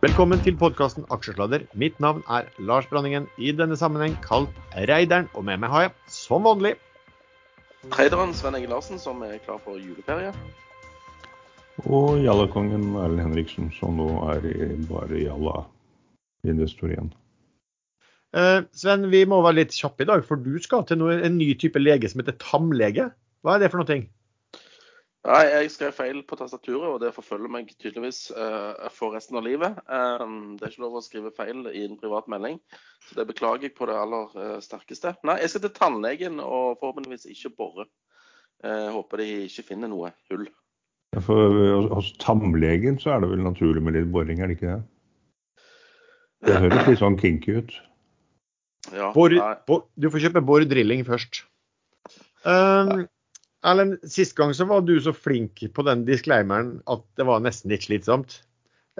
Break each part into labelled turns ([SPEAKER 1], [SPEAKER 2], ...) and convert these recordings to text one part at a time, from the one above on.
[SPEAKER 1] Velkommen til podkasten Aksjesladder. Mitt navn er Lars Branningen, i denne sammenheng kalt Reideren. Og med meg har jeg, som vanlig
[SPEAKER 2] Traderen Sven Egil Larsen, som er klar for juleferie.
[SPEAKER 3] Og jallakongen Erlend Henriksen, som nå er i- bare jalla-investor igjen.
[SPEAKER 1] Eh, Sven, vi må være litt kjappe i dag, for du skal til noe, en ny type lege som heter tamlege. Hva er det for noe?
[SPEAKER 2] Nei, jeg skrev feil på tastaturet, og det forfølger meg tydeligvis uh, for resten av livet. Um, det er ikke lov å skrive feil i en privat melding, så det beklager jeg på det aller uh, sterkeste. Nei, jeg skal til tannlegen og forhåpentligvis ikke bore. Uh, håper de ikke finner noe hull.
[SPEAKER 3] Ja, For hos tannlegen så er det vel naturlig med litt boring, er det ikke det? Det høres litt sånn kinky ut.
[SPEAKER 2] Ja,
[SPEAKER 1] Bor, bor, du får kjøpe bordrilling først. Um, Erlend, sist gang så var du så flink på den disclaimeren at det var nesten litt slitsomt.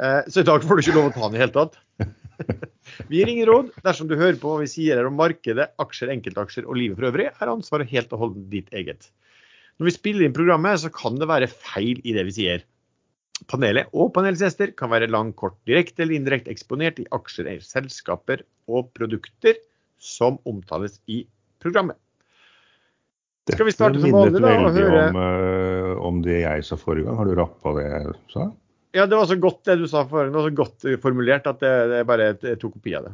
[SPEAKER 1] Eh, så i dag får du ikke lov å ta den i det hele tatt. Vi gir ingen råd. Dersom du hører på hva vi sier her om markedet, aksjer, enkeltaksjer og livet for øvrig, er ansvaret helt og holdent ditt eget. Når vi spiller inn programmet, så kan det være feil i det vi sier. Panelet og panelets gjester kan være lang, kort, direkte eller indirekte eksponert i aksjer, selskaper og produkter som omtales i programmet. Skal vi starte som vanlig, da, og høre-
[SPEAKER 3] om, uh, om det jeg sa forrige gang. Har du rappa det jeg sa?
[SPEAKER 1] Ja, det var så godt det du sa forrige, det var så godt formulert at det, det er bare jeg tok kopi av det.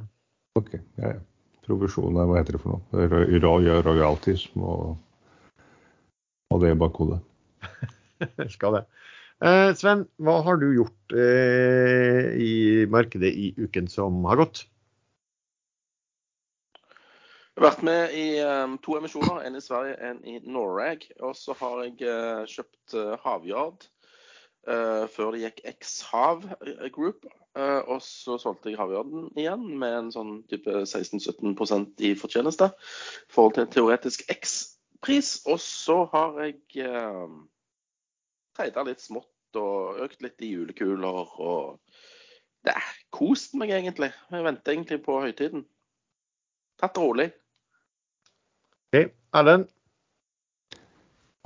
[SPEAKER 3] OK. Ja, ja. Provisjon, hva heter det for noe? Ro- ro- Royalties og, og det i bakhodet.
[SPEAKER 1] Skal det. Uh, Sven, hva har du gjort uh, i markedet i uken som har gått?
[SPEAKER 2] Jeg har vært med i eh, to emisjoner, en i Sverige, og en i Norag. Og så har jeg eh, kjøpt uh, Havyard eh, før det gikk X-Hav eh, Group. Eh, og så solgte jeg Havyarden igjen med en sånn type 16-17% i fortjeneste i forhold til en teoretisk X-pris. Og så har jeg uh, treida litt smått og økt litt i julekuler og det er kost meg egentlig. Jeg venter egentlig på høytiden. Tatt rolig.
[SPEAKER 1] Ok, Erlend?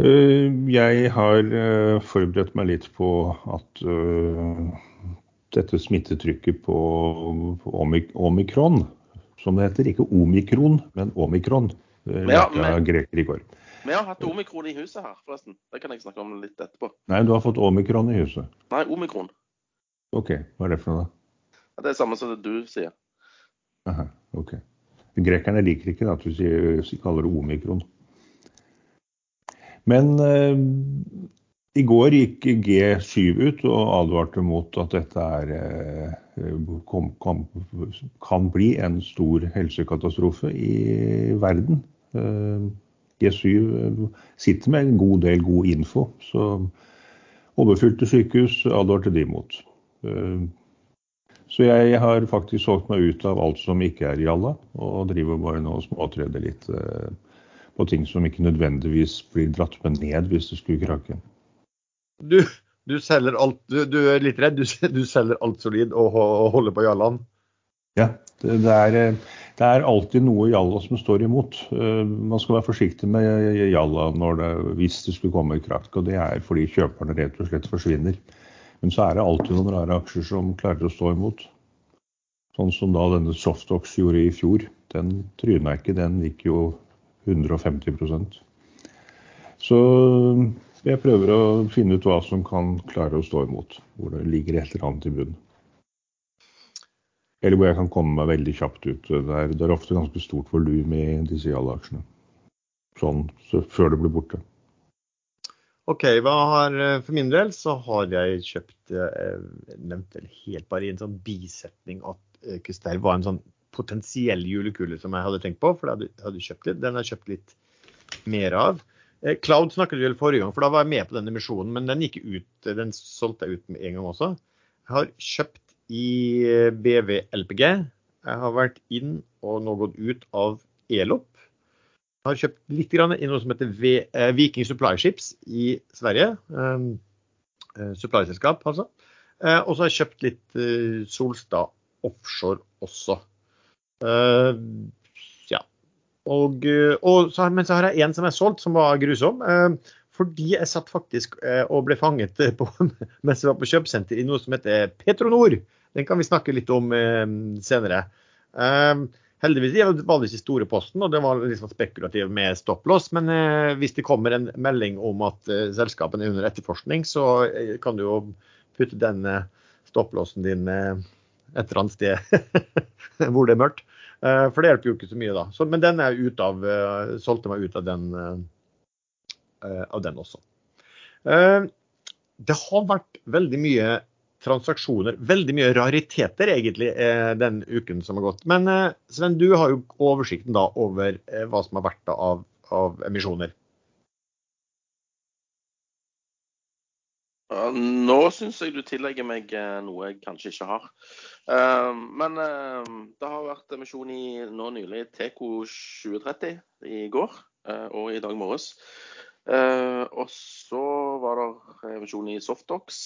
[SPEAKER 3] Eh, Jeg har eh, forberedt meg litt på at eh, dette smittetrykket på, på omik omikron, som det heter, ikke omikron, men omikron, lærte jeg av greker i går.
[SPEAKER 2] Vi har hatt omikron i huset her, forresten. Det kan jeg snakke om litt etterpå.
[SPEAKER 3] Nei, du har fått omikron i huset.
[SPEAKER 2] Nei, omikron.
[SPEAKER 3] OK, hva er det for noe da?
[SPEAKER 2] Det er det samme som det du sier.
[SPEAKER 3] Aha, ok. Grekerne liker ikke at du kaller det omikron. Men eh, i går gikk G7 ut og advarte mot at dette er, eh, kom, kom, kan bli en stor helsekatastrofe i verden. Eh, G7 sitter med en god del god info, så overfylte sykehus advarte de mot. Eh, så jeg har faktisk solgt meg ut av alt som ikke er jalla, og driver bare nå og småtreder litt eh, på ting som ikke nødvendigvis blir dratt med ned hvis det skulle krake.
[SPEAKER 1] Du, du selger alt, du, du er litt redd, du, du selger alt solid og, og holder på jallaen?
[SPEAKER 3] Ja, det, det, er, eh, det er alltid noe jalla som står imot. Eh, Man skal være forsiktig med jalla det, hvis det skulle komme krakk, og det er fordi kjøperne rett og slett forsvinner. Men så er det alltid noen rare aksjer som klarer å stå imot. Sånn som da denne Softox gjorde i fjor. Den tryna ikke, den gikk jo 150% Så jeg prøver å finne ut hva som kan klare å stå imot. Hvor det ligger et eller annet i bunnen. Eller hvor jeg kan komme meg veldig kjapt ut. Det er, det er ofte ganske stort volum i disse Jalla-aksjene. Sånn så før det blir borte.
[SPEAKER 1] OK, hva har, eh, for min del så har jeg kjøpt eh, nevnte helt bare i en sånn bisetning at eh, Custer var en sånn potensiell julekule som jeg hadde tenkt på, for jeg hadde, hadde kjøpt litt. Den har jeg kjøpt litt mer av. Eh, Cloud snakket vi vel forrige gang, for da var jeg med på den emisjonen, men den gikk ut, den solgte jeg ut med en gang også. Jeg har kjøpt i eh, BV LPG. Jeg har vært inn og nå gått ut av Elop. Har kjøpt litt grann i noe som heter eh, Viking Supply Ships i Sverige. Um, eh, Supply-selskap, altså. Eh, og så har jeg kjøpt litt eh, Solstad Offshore også. Ja. Og, og så, men så har jeg en som er solgt, som var grusom. Eh, fordi jeg satt faktisk og ble fanget på, mens jeg var på kjøpesenter i noe som heter Petronor. Den kan vi snakke litt om senere. Eh, heldigvis var det ikke store posten, og det var liksom spekulativt med stopplås. Men eh, hvis det kommer en melding om at eh, selskapene er under etterforskning, så eh, kan du jo putte den eh, stopplåsen din et eller annet sted hvor det er mørkt. For det hjelper jo ikke så mye da. Så, men den er ut av, solgte meg ut av den, av den også. Det har vært veldig mye transaksjoner. Veldig mye rariteter egentlig eh, den uken som har gått. Men eh, Sven, du har jo oversikten da over eh, hva som har vært av, av emisjoner.
[SPEAKER 2] Nå syns jeg du tillegger meg noe jeg kanskje ikke har. Men det har vært emisjon i nå nylig Teco 2030 i går og i dag morges. Uh, og så var det revisjon i Softox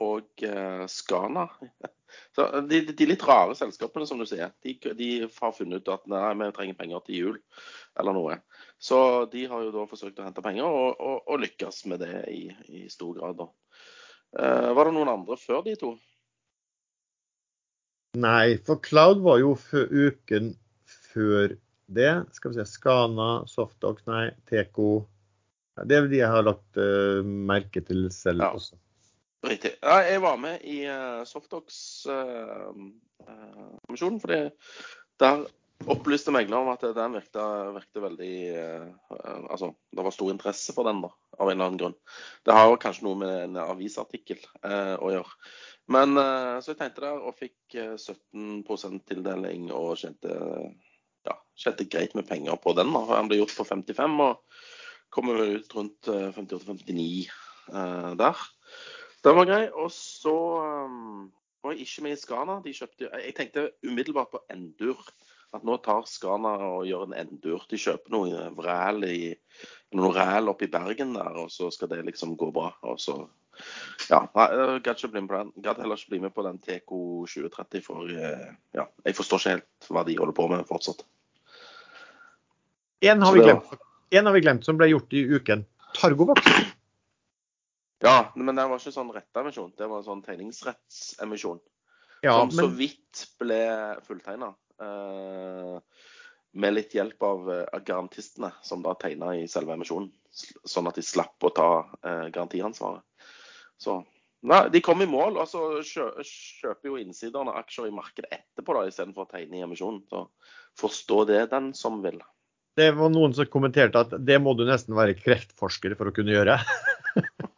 [SPEAKER 2] og eh, Scana. så de, de, litt rare selskapene, som du sier, de, de, har funnet ut at nei, vi trenger penger til jul eller noe. Så de har jo da forsøkt å hente penger, og, og, og lykkes med det i, i stor grad. da. Eh, var det noen andre før de to?
[SPEAKER 1] Nei, for Cloud var jo uken før det. Skal vi se, Skana, Softox, nei, Teco. Det er de jeg har lagt uh, merke til selv ja. også.
[SPEAKER 2] Riktig. Ja, jeg var med i uh, Softox-kommisjonen. Uh, uh, fordi der opplyste megler om at den virket veldig Altså, det var stor interesse for den, da, av en eller annen grunn. Det har jo kanskje noe med en avisartikkel å gjøre. Men så jeg tenkte der og fikk 17 tildeling og kjente, ja, kjente greit med penger på den. da. Den ble gjort på 55. og kommer vel ut rundt 58-59 uh, eh, der. Den var grei. Og så um, var jeg ikke med i Skana. De kjøpte, jeg tenkte umiddelbart på Endur. At nå tar Skana og gjør en Endur. De kjøper noe vræl i noe ræl oppe i Bergen der, og så skal det liksom gå bra. Og så ja, jeg gadd heller ikke bli med på den TK 2030, for eh, ja, jeg forstår ikke helt hva de holder på med fortsatt.
[SPEAKER 1] En har vi glemt en har vi glemt som ble gjort i uken. Targovax.
[SPEAKER 2] Ja, men det var ikke sånn rettemisjon. Det var en sånn tegningsrettsemisjon. Ja, som men... så vidt ble fulltegna. Uh, med litt hjelp av uh, garantistene, som da tegna i selve emisjonen. Sånn at de slapp å ta uh, garantiansvaret. Så Nei, de kom i mål, og så kjøper jo innsiderne aksjer i markedet etterpå da, istedenfor å tegne i emisjonen. Så forstå det den som vil
[SPEAKER 1] det var noen som kommenterte at det må du nesten være kreftforsker for å kunne gjøre.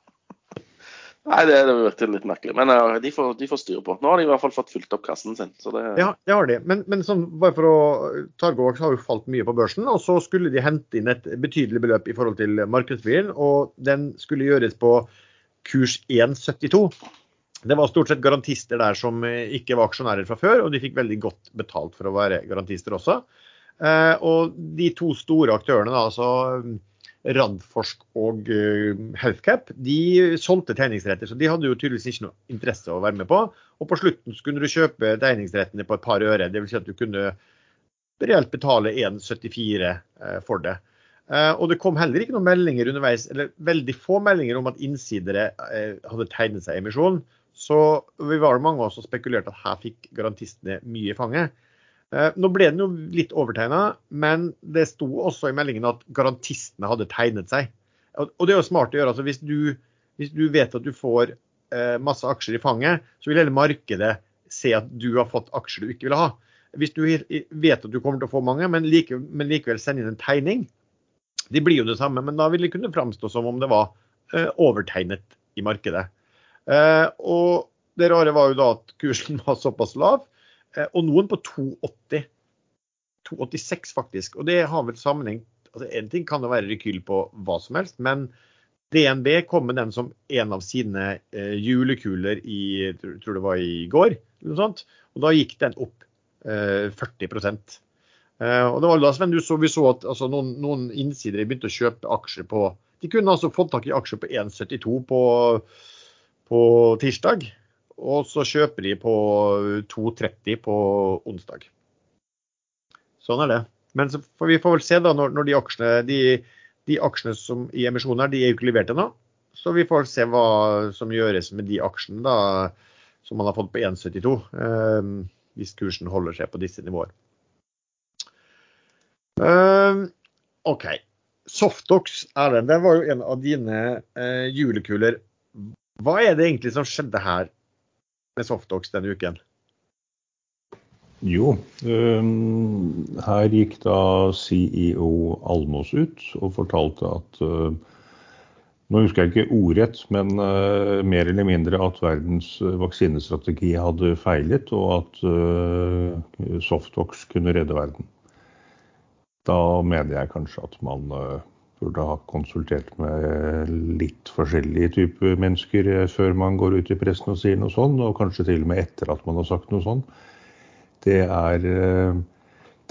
[SPEAKER 2] Nei, det, det virker litt merkelig. Men uh, de, får, de, får, styre på. Nå har de i hvert fall fått fylt opp kassen sin. Det...
[SPEAKER 1] Ja, det har de. Men, men sånn, bare for å Targovax har jo falt mye på børsen, og så skulle de hente inn et betydelig beløp i forhold til markedsverdien, og den skulle gjøres på kurs 1,72. Det var stort sett garantister der som ikke var aksjonærer fra før, og de fikk veldig godt betalt for å være garantister også. Eh, og de to store aktørene, altså Radforsk og uh, Healthcap, de solgte tegningsretter. Så de hadde jo tydeligvis ikke noe interesse å være med på. Og på slutten kunne du kjøpe tegningsrettene på et par øre. Dvs. Si at du kunne reelt betale 1,74 uh, for det. Og det kom heller ikke noen meldinger underveis, eller veldig få meldinger om at innsidere hadde tegnet seg emisjon. Så vi var mange av oss som spekulerte at her fikk garantistene mye i fanget. Eh, nå ble den jo litt overtegna, men det sto også i meldingen at garantistene hadde tegnet seg. Og det er jo smart å gjøre. altså Hvis du, hvis du vet at du får eh, masse aksjer i fanget, så vil hele markedet se at du har fått aksjer du ikke vil ha. Hvis du vet at du kommer til å få mange, men, likevel, men likevel sende inn en tegning, de blir jo det samme, men da vil det kunne framstå som om det var eh, overtegnet i markedet. og det rare var jo da at kursen var såpass lav og noen på 2,80. 2,86 faktisk. Og det har vel sammenheng altså En ting kan det være rekyl på hva som helst, men DNB kom med den som en av sine eh, julekuler i tror det var i går. eller noe sånt, Og da gikk den opp eh, 40 eh, Og det var da Sven, du så, vi så at altså, noen, noen innsidere begynte å kjøpe aksjer på De kunne altså fått tak i aksjer på 1,72 på, på tirsdag. Og så kjøper de på 2,30 på onsdag. Sånn er det. Men får vi får vel se da når, når de aksjene de, de, aksjene som i emisjonen her, de er jo ikke levert ennå. Så vi får se hva som gjøres med de aksjene da som man har fått på 1,72. Eh, hvis kursen holder seg på disse nivåer. Eh, OK. Softox, Erlend, det var jo en av dine eh, julekuler. Hva er det egentlig som skjedde her med Softox denne uken?
[SPEAKER 3] Jo, um, her gikk da CEO Almås ut og fortalte at uh, Nå husker jeg ikke ordrett, men uh, mer eller mindre at verdens vaksinestrategi hadde feilet, og at uh, Softox kunne redde verden. Da mener jeg kanskje at man burde ha konsultert med litt forskjellige typer mennesker før man går ut i pressen og sier noe sånn, og kanskje til og med etter at man har sagt noe sånn. Det er,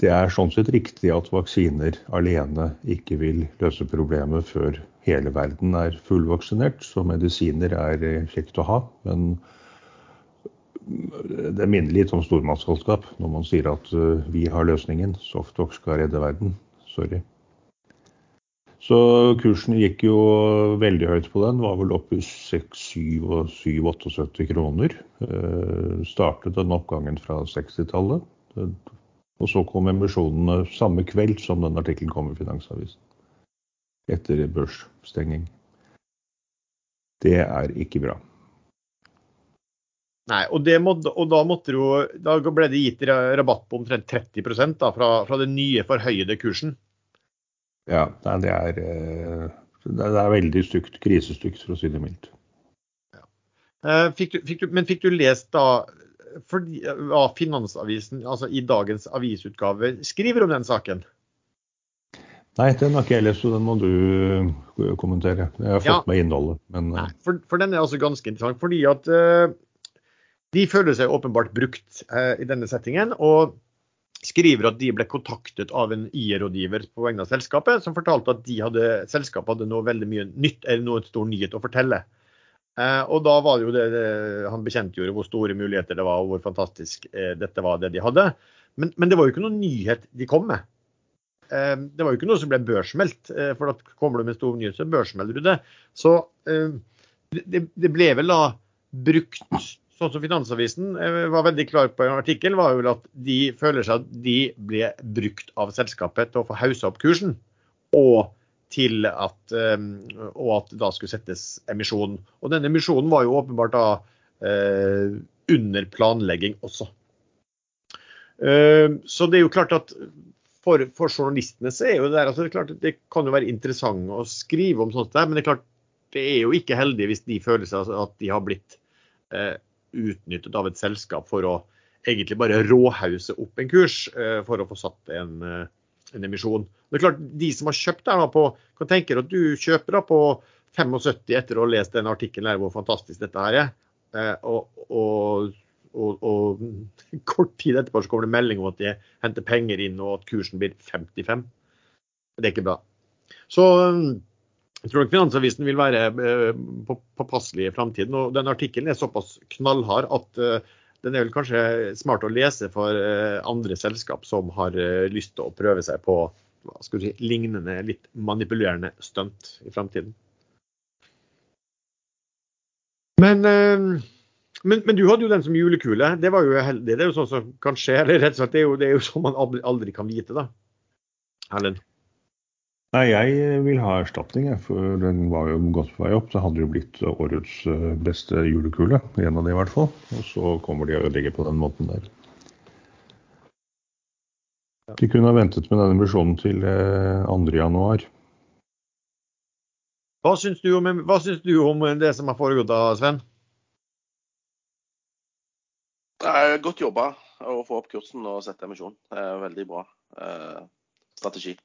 [SPEAKER 3] det er sånn sett riktig at vaksiner alene ikke vil løse problemet før hele verden er fullvaksinert. Så medisiner er kjekt å ha. Men det minner litt om stormannsgalskap når man sier at vi har løsningen. Softox skal redde verden. Sorry. Så kursen gikk jo veldig høyt på den, var vel opp i 6-7-78 kroner. Eh, startet den oppgangen fra 60-tallet. Og så kom emisjonene samme kveld som den artikkelen kom i Finansavisen. Etter børsstenging. Det er ikke bra.
[SPEAKER 1] Nei, og, måtte, og da, jo, da, ble det gitt rabatt på omtrent 30 da, fra, fra den nye forhøyede kursen.
[SPEAKER 3] Ja, det er, eh, det er veldig stygt. Krisestygt, for å si det mildt.
[SPEAKER 1] Ja. Eh, fikk du, fikk du, men fikk du lest da for, ja, Finansavisen, altså i dagens avisutgave, skriver om den saken?
[SPEAKER 3] Nei, den har ikke jeg lest, så den må du eh, kommentere. Jeg har fått ja. med innholdet. Men,
[SPEAKER 1] Nei, for, for, den er altså ganske interessant. Fordi at uh, de føler seg åpenbart brukt uh, i denne settingen. Og skriver at de ble kontaktet av en IR-rådgiver på vegne av selskapet, som fortalte at hadde, selskapet hadde noe veldig mye nytt eller noe stor nyhet å fortelle. Eh, og da var det jo det, det han bekjentgjorde hvor store muligheter det var, og hvor fantastisk eh, dette var det de hadde. Men, men, det var jo ikke noen nyhet de kom med. Eh, det var jo ikke noe som ble børsmeldt. Eh, for at kommer du med stor nyhet, så børsmelder du det. Så eh, det, det ble vel da brukt sånn som Finansavisen eh, var veldig klar på en artikkel, var jo at de føler seg at de ble brukt av selskapet til å få haussa opp kursen. Og til at, eh, og at da skulle settes emisjon. Og denne emisjonen var jo åpenbart da eh, under planlegging også. Så det er jo klart at for, for journalistene så er jo det der, altså det, er klart, det kan jo være interessant å skrive om sånt der, men det er klart det er jo ikke heldig hvis de føler seg at de har blitt eh, utnyttet av et selskap for å egentlig bare råhause opp en kurs eh, for å få satt en, eh, en, emisjon. Det er klart, De som har kjøpt der på, kan tenke at du kjøper da på 75 etter å ha lest den artikkelen her hvor fantastisk dette her er. Eh, og, og, og, og, kort tid etterpå så kommer det melding om at de henter penger inn og at kursen blir 55. Det er ikke bra. Så jeg tror nok Finansavisen vil være eh, påpasselig i framtiden. Og den artikkelen er såpass knallhard at eh, den er vel kanskje smart å lese for eh, andre selskap som har lyst til å prøve seg på si, lignende, litt manipulerende stunt i framtiden. Men, men, men, du hadde jo den som julekule. Det var jo heldig. Det er jo sånn som kan skje. eller rett og slett, Det er jo, jo sånn man aldri kan vite, da. Erlend?
[SPEAKER 3] Nei, jeg vil ha erstatning, for den var jo godt på vei opp. Det hadde jo blitt årets eh, beste julekule, en av de i hvert fall. Og så kommer de og ødelegger på den måten der. De kunne ha ventet med denne emisjonen til 2.1. januar.
[SPEAKER 1] hva syns, du om, hva syns du om det som har foregått da, Sven?
[SPEAKER 2] Godt jobba å få opp kursen og sette emisjon. Veldig bra eh, strategi.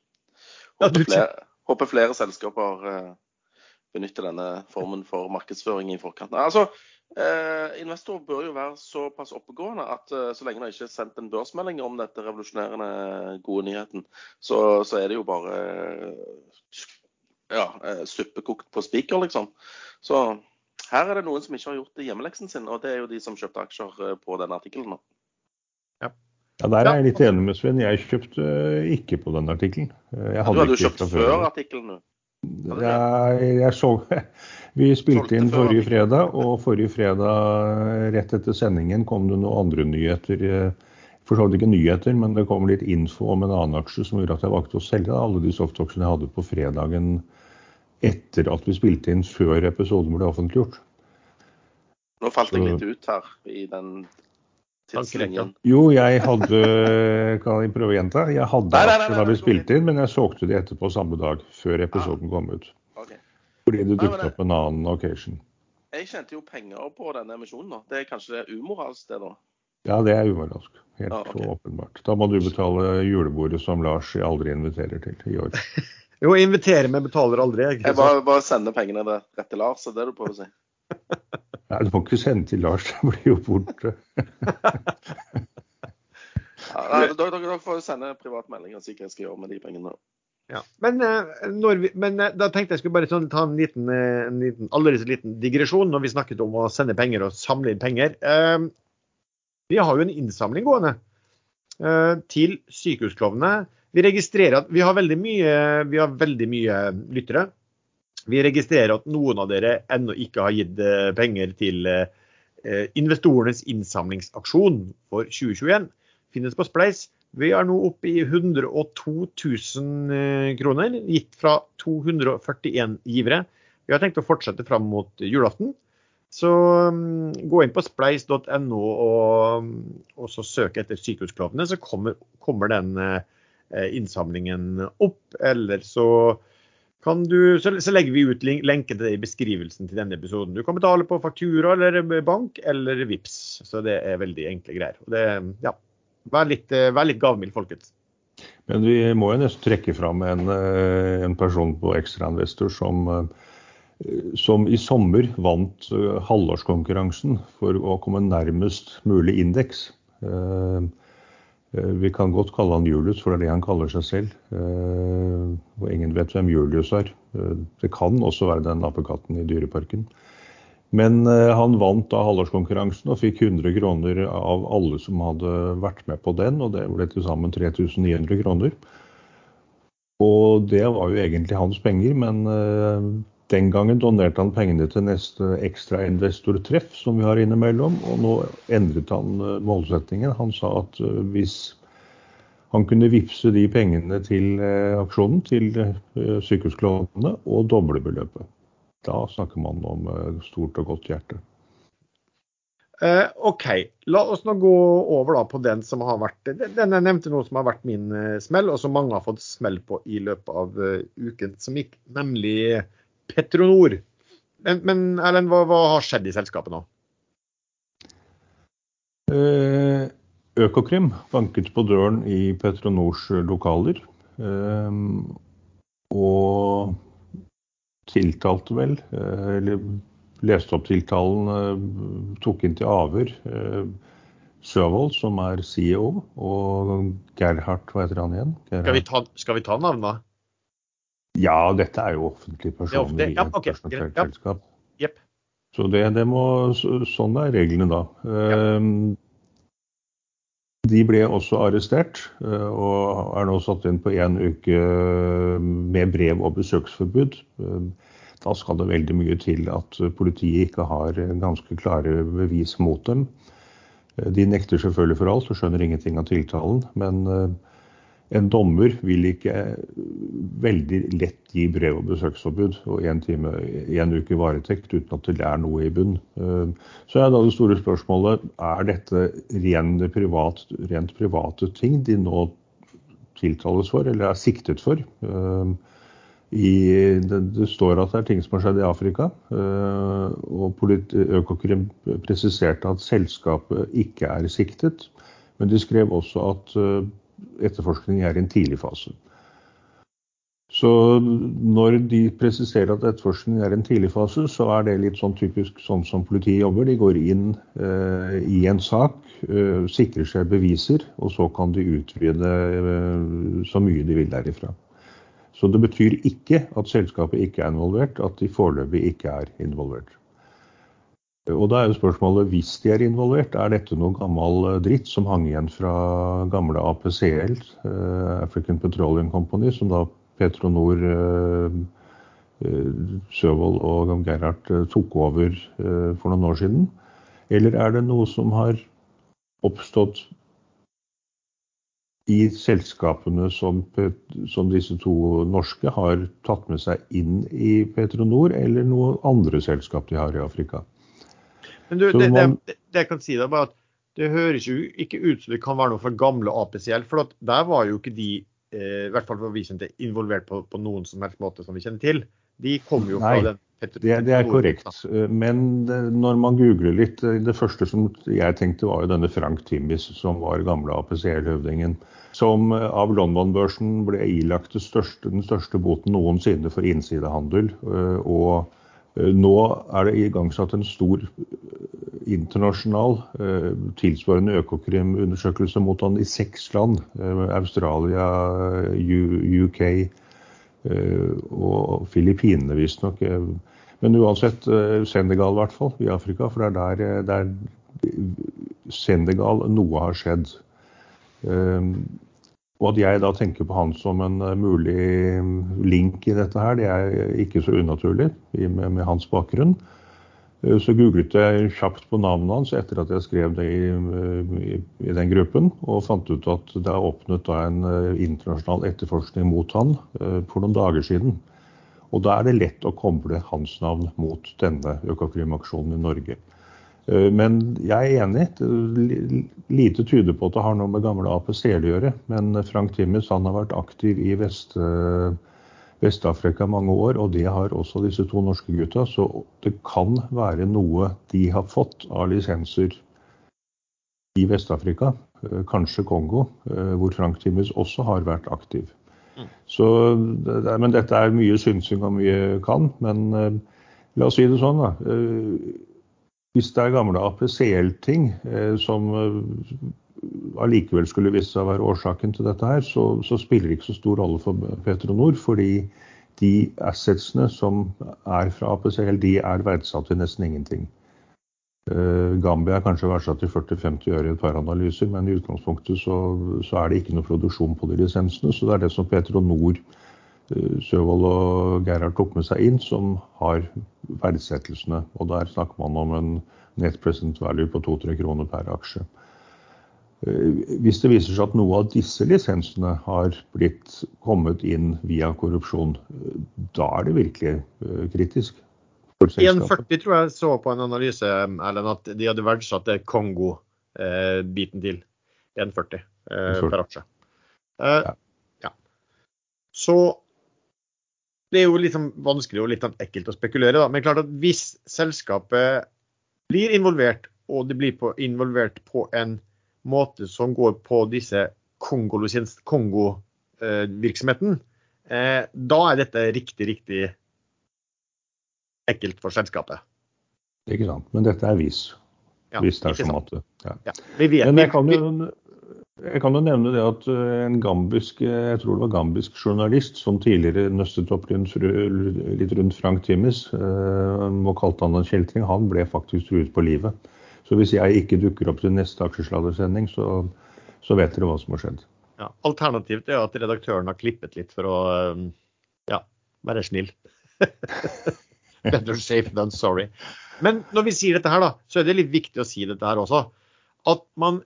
[SPEAKER 2] Håper flere, håper flere selskaper uh, benytter denne formen for markedsføring i forkant. Altså, Eh, Investor bør jo være såpass oppegående at eh, så lenge de ikke har sendt en børsmelding om dette revolusjonerende gode nyheten, så, så er det jo bare ja, suppekokt på spiker, liksom. Så her er det noen som ikke har gjort hjemmeleksen sin, og det er jo de som kjøpte aksjer på denne artikkelen.
[SPEAKER 3] Ja, Der er jeg litt enig med Sven. Jeg kjøpte ikke på den artikkelen.
[SPEAKER 2] Du hadde jo kjøpt før artikkelen, du?
[SPEAKER 3] Jeg, jeg så Vi spilte inn forrige fredag, og forrige fredag rett etter sendingen kom det noen andre nyheter. For så vidt ikke nyheter, men det kom litt info om en annen aksje som gjorde at jeg valgte å selge alle de softaksjene jeg hadde på fredagen etter at vi spilte inn før episoden ble offentliggjort.
[SPEAKER 2] Nå falt jeg litt ut her i den tidslinjen.
[SPEAKER 3] Jo, jeg hadde Kan jeg prøve å gjenta? Jeg hadde aksjer da vi spilte inn, men jeg solgte de etterpå samme dag, før episoden kom ut. Fordi det dukket opp en annen occasion.
[SPEAKER 2] Jeg tjente jo penger på denne emisjonen. da. Det er kanskje det umoralsk, det da?
[SPEAKER 3] Ja, det er umoralsk. Helt ah, okay. åpenbart. Da må du betale julebordet som Lars aldri inviterer til i år.
[SPEAKER 1] jo, invitere, men betaler aldri.
[SPEAKER 2] Jeg, jeg bare, bare sender pengene rett til Lars, er det du prøver å si?
[SPEAKER 3] Nei, du må ikke sende til Lars, det blir jo borte.
[SPEAKER 2] ja, dere, får sende privat melding og si hva jeg skal gjøre med de pengene.
[SPEAKER 1] Ja. Men, eh, vi, men, eh, da tenkte jeg skulle bare sånn, ta en liten, eh, en liten, liten digresjon når vi snakket om å sende penger og samle inn penger. Eh, vi har jo en innsamling gående eh, til sykehusklovnene. Vi registrerer at vi har veldig mye, vi har veldig mye lyttere. Vi registrerer at noen av dere ennå ikke har gitt penger til investorenes innsamlingsaksjon for 2021. Finnes på Spleis. Vi er nå oppe i 102 000 eh, kroner, gitt fra 241 givere. Vi har tenkt å fortsette fram mot julaften. Så um, gå inn på spleis.no og, og, så søk etter Sykehusklovnene, så kommer, kommer den innsamlingen opp. Eller så du, så, så legger vi ut lenken til det i beskrivelsen til denne episoden. Du kan betale på faktura eller bank eller VIPS, så det er veldig enkle greier. Det, ja, Vær litt, eh, vær litt gavmild, folkens.
[SPEAKER 3] Men vi må jo nesten trekke fram en, eh, en person på Ekstrainvestor som, eh, som i sommer vant halvårskonkurransen for å komme nærmest mulig indeks. Vi kan godt kalle han Julius, for det er det han kaller seg selv. Og ingen vet hvem Julius er. Det kan også være den apekatten i Dyreparken. Men eh, han vant da halvårskonkurransen og fikk 100 kroner av alle som hadde vært med på den, og det ble til sammen 3900 kroner. Og det var jo egentlig hans penger, men eh, den gangen donerte han pengene til neste ekstrainvestortreff som vi har innimellom, og nå endret han eh, målsettingen. Han sa at hvis han kunne vippse de pengene til aksjonen, til sykehusklovnene, og doble beløpet. Da snakker man om eh, stort og godt hjerte.
[SPEAKER 1] Uh, OK, la oss nå gå over på den som har vært Den jeg nevnte nå som har vært min eh, smell, og som mange har fått smell på i løpet av uken som gikk, nemlig Petronor. Men, men Erlend, hva, hva, har skjedd i selskapet nå?
[SPEAKER 3] Eh, Økokrim banket på døren i Petronors lokaler. Eh, og tiltalte vel, eh, eller leste opp tiltalen, eh, tok inn til avhør eh, Søvold, som er CEO, og Gerhard, hva heter han igjen?
[SPEAKER 1] Skal vi ta, skal vi ta navnet?
[SPEAKER 3] Ja, dette er jo offentlige personer i et børsnotert selskap.
[SPEAKER 1] Yep.
[SPEAKER 3] Så det, det, må, sånn er reglene da. Ja. De ble også arrestert eh, og er nå satt inn på én uke eh, med brev og besøksforbud. Eh, da skal det veldig mye til at politiet ikke har ganske klare bevis mot dem. De nekter selvfølgelig for alt og skjønner ingenting av tiltalen. Men en dommer vil ikke veldig lett gi brev- og besøksforbud og én time, én uke varetekt uten at det er noe i bunn. Eh, så er da det store spørsmålet er dette rent, privat, rent private ting de nå tiltales for, eller er siktet for. Eh, I, det, det, står at det er ting som har skjedd i Afrika. Eh, og Økokrim presiserte at selskapet ikke er siktet. Men de skrev også at etterforskning er i en tidlig fase. Så når de presiserer at etterforskning er i en tidlig fase, så er det litt sånn typisk sånn som politiet jobber. De går inn eh, i en sak, eh, sikrer seg beviser, og så kan de utvide eh, så mye de vil derifra. Så det betyr ikke at selskapet ikke er involvert, at de foreløpig ikke er involvert. Og da er jo spørsmålet, hvis de er involvert, er dette noe gammel eh, dritt som hang igjen fra gamle APCL, eh, African Petroleum Company, som da Petronor eh, Søvold og Gerhard tok over for noen år siden? Eller er det noe som har oppstått i selskapene som, som, disse to norske har tatt med seg inn i Petronor, eller noe andre selskap de har i Afrika.
[SPEAKER 1] Men du, det, man, det, det, jeg kan si da, bare at det høres jo ikke ut som det kan være noe fra gamle APCL. For der var jo ikke de, eh, i hvert fall for vi kjente, involvert på, på, noen som helst måte som vi kjenner til. De kom jo fra
[SPEAKER 3] Nei.
[SPEAKER 1] den
[SPEAKER 3] det, det, er korrekt. Men når man googler litt Det første som jeg tenkte, var jo denne Frank Timmis, som var gamle APCL-høvdingen. Som av London-børsen ble ilagt største, den største boten noensinne for innsidehandel. Og nå er det igangsatt en stor internasjonal tilsvarende Økokrim-undersøkelse mot han i seks land. Australia, UK, Eh, og Filippinene visstnok. Eh, men uansett, eh, Senegal i hvert fall, i Afrika. For det er der, der Senegal noe har skjedd. Og at jeg da tenker på han som en mulig link i dette her, det er ikke så unaturlig med, med hans bakgrunn. Eh, så googlet jeg kjapt på navnet hans etter at jeg skrev det i, i, i den gruppen, og fant ut at det er åpnet en eh, internasjonal etterforskning mot han eh, for noen dager siden. Og da er det lett å koble hans navn mot denne Økokrim-aksjonen i Norge. Men jeg er enig. Lite tyder på at det har noe med gamle APC-er å gjøre. Men Frank Timmes han har vært aktiv i Vest, Vest-Afrika mange år, og det har også disse to norske gutta. Så det kan være noe de har fått av lisenser i Vest-Afrika, eh, kanskje Kongo, eh, hvor Frank Timmes også har vært aktiv. Mm. Så, men dette er mye synsing og mye kan. Men eh, la oss si det sånn, da. Hvis det er gamle APCL-ting som allikevel skulle vise seg å være årsaken til dette her, så, så spiller det ikke så stor rolle for Petronor. Fordi de assetsene som er fra APCL, de er verdsatt til nesten ingenting. Uh, Gambia er kanskje verdsatt til 40-50 øre i et par analyser, men i utgangspunktet så, så, er det ikke noe produksjon på de lisensene. Så det er det som Petronor, Søvold og Gerhard tok med seg inn, som har verdsettelsene. Og der snakker man om en net present value på 2-3 kroner per aksje. Eh, hvis det viser seg at noe av disse lisensene har blitt kommet inn via korrupsjon, eh, da er det virkelig eh, kritisk.
[SPEAKER 1] 1,40 tror jeg så på en analyse Erlend, at de hadde verdsatt det Kongo-biten til 1,40 per aksje. Ja. ja. Så det er jo litt sånn vanskelig og litt sånn ekkelt å spekulere, da. Men klart at hvis selskapet blir involvert, og det blir på, involvert på en måte som går på disse Kongo-virksomheten, eh, da er dette riktig, riktig ekkelt for selskapet.
[SPEAKER 3] Ikke sant. Men dette er vis.
[SPEAKER 1] Ja,
[SPEAKER 3] hvis det er sånn at
[SPEAKER 1] ja. ja. Vi vet,
[SPEAKER 3] Men jeg kan, jo, jeg kan jo nevne det at eh, en gambisk jeg tror det var gambisk journalist som tidligere nøstet opp litt rundt Frank Timmis eh, og kalte han en kjeltring, han ble faktisk truet på livet. Så hvis jeg ikke dukker opp til neste aksjesladdersending, så, så vet dere hva som har skjedd.
[SPEAKER 1] Ja, Alternativt er at redaktøren har klippet litt for å ja, være snill. Better safe than sorry. Men når vi sier dette her, da, så er det litt viktig å si dette her også. At man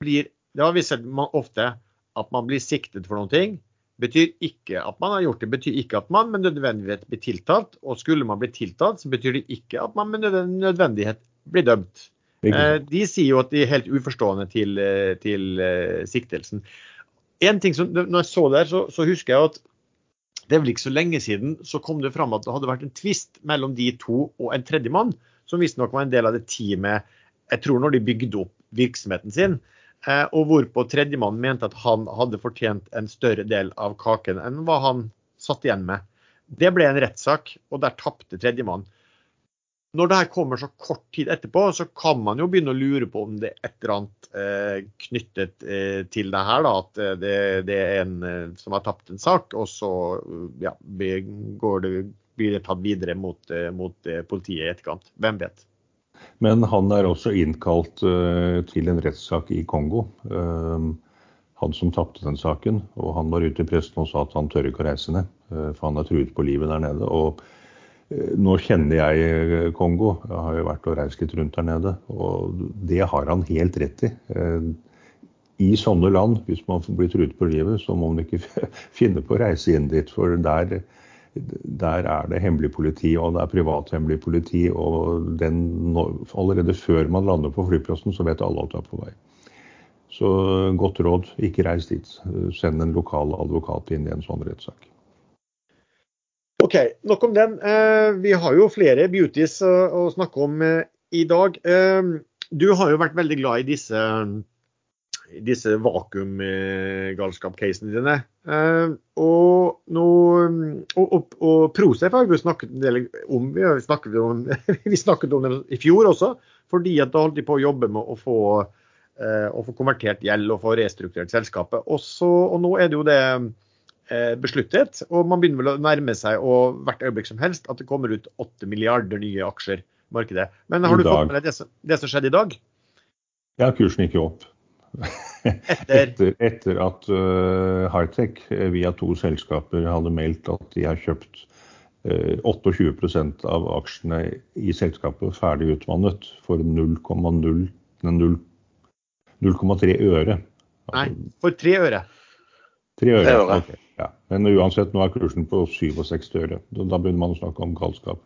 [SPEAKER 1] blir Det har vi sett ofte. At man blir siktet for noen ting. Betyr ikke at man har gjort det, betyr ikke at man med nødvendighet blir tiltalt. Og skulle man bli tiltalt, så betyr det ikke at man med nødvendighet blir dømt. Eh, de sier jo at de er helt uforstående til, eh, til eh, siktelsen. En ting som, når jeg så det så, så, husker jeg at det er vel ikke så lenge siden så kom det fram at det hadde vært en tvist mellom de to og en tredjemann, som visstnok var en del av det teamet jeg tror når de bygde opp virksomheten sin. Eh, og hvorpå tredjemann mente at han hadde fortjent en større del av kaken enn hva han satt igjen med. Det ble en rettssak, og der tapte tredjemann når det her kommer så kort tid etterpå, så kan man jo begynne å lure på om det er et eller annet eh, knyttet eh, til det her. Da, at eh, det, det, er en eh, som har tapt en sak, og så ja, det, blir det tatt videre mot, mot politiet i etterkant. Hvem vet.
[SPEAKER 3] Men han er også innkalt til en rettssak i Kongo. han som tapte den saken. Og han var ute i pressen og sa at han tør ikke å reise ned, for han er truet på livet der nede. og nå kjenner jeg Kongo, jeg har jo vært og reist litt rundt der nede. Og det har han helt rett i. I sånne land, hvis man blir truet på livet, så må man ikke finne på å reise inn dit. For der, der er det hemmelig politi, og det er privathemmelig politi. Og den, allerede før man lander på flyplassen, så vet alle at du er på vei. Så godt råd, ikke reis dit. Send en lokal advokat inn i en sånn rettssak.
[SPEAKER 1] OK, nok om den. Eh, vi har jo flere beauties å snakke om eh, i dag. Eh, du har jo vært veldig glad i disse, disse vakuumgalskap-casene dine. Og, nå, og, og, og Prosef har vi snakket en del om. Vi, snakket om. vi snakket om det i fjor også, fordi at da holdt de på å jobbe med å få, å få konvertert gjeld og få restrukturert selskapet. Også, og nå er det jo det Eh, besluttet. Og man begynner vel å nærme seg og hvert øyeblikk som helst at det kommer ut 8 milliarder nye aksjer i markedet. Men har du fått med deg det som, det som, skjedde i dag?
[SPEAKER 3] Ja, kursen gikk jo opp. Etter, etter, etter at uh, Hightech eh, via to selskaper hadde meldt at de har kjøpt uh, 28% av aksjene i selskapet ferdig utvannet for 0,3 øre.
[SPEAKER 1] Nei, for tre øre.
[SPEAKER 3] Tre øre. Okay. Ja. Men uansett, nå er kursen på 67 øre. Da begynner man å snakke om galskap.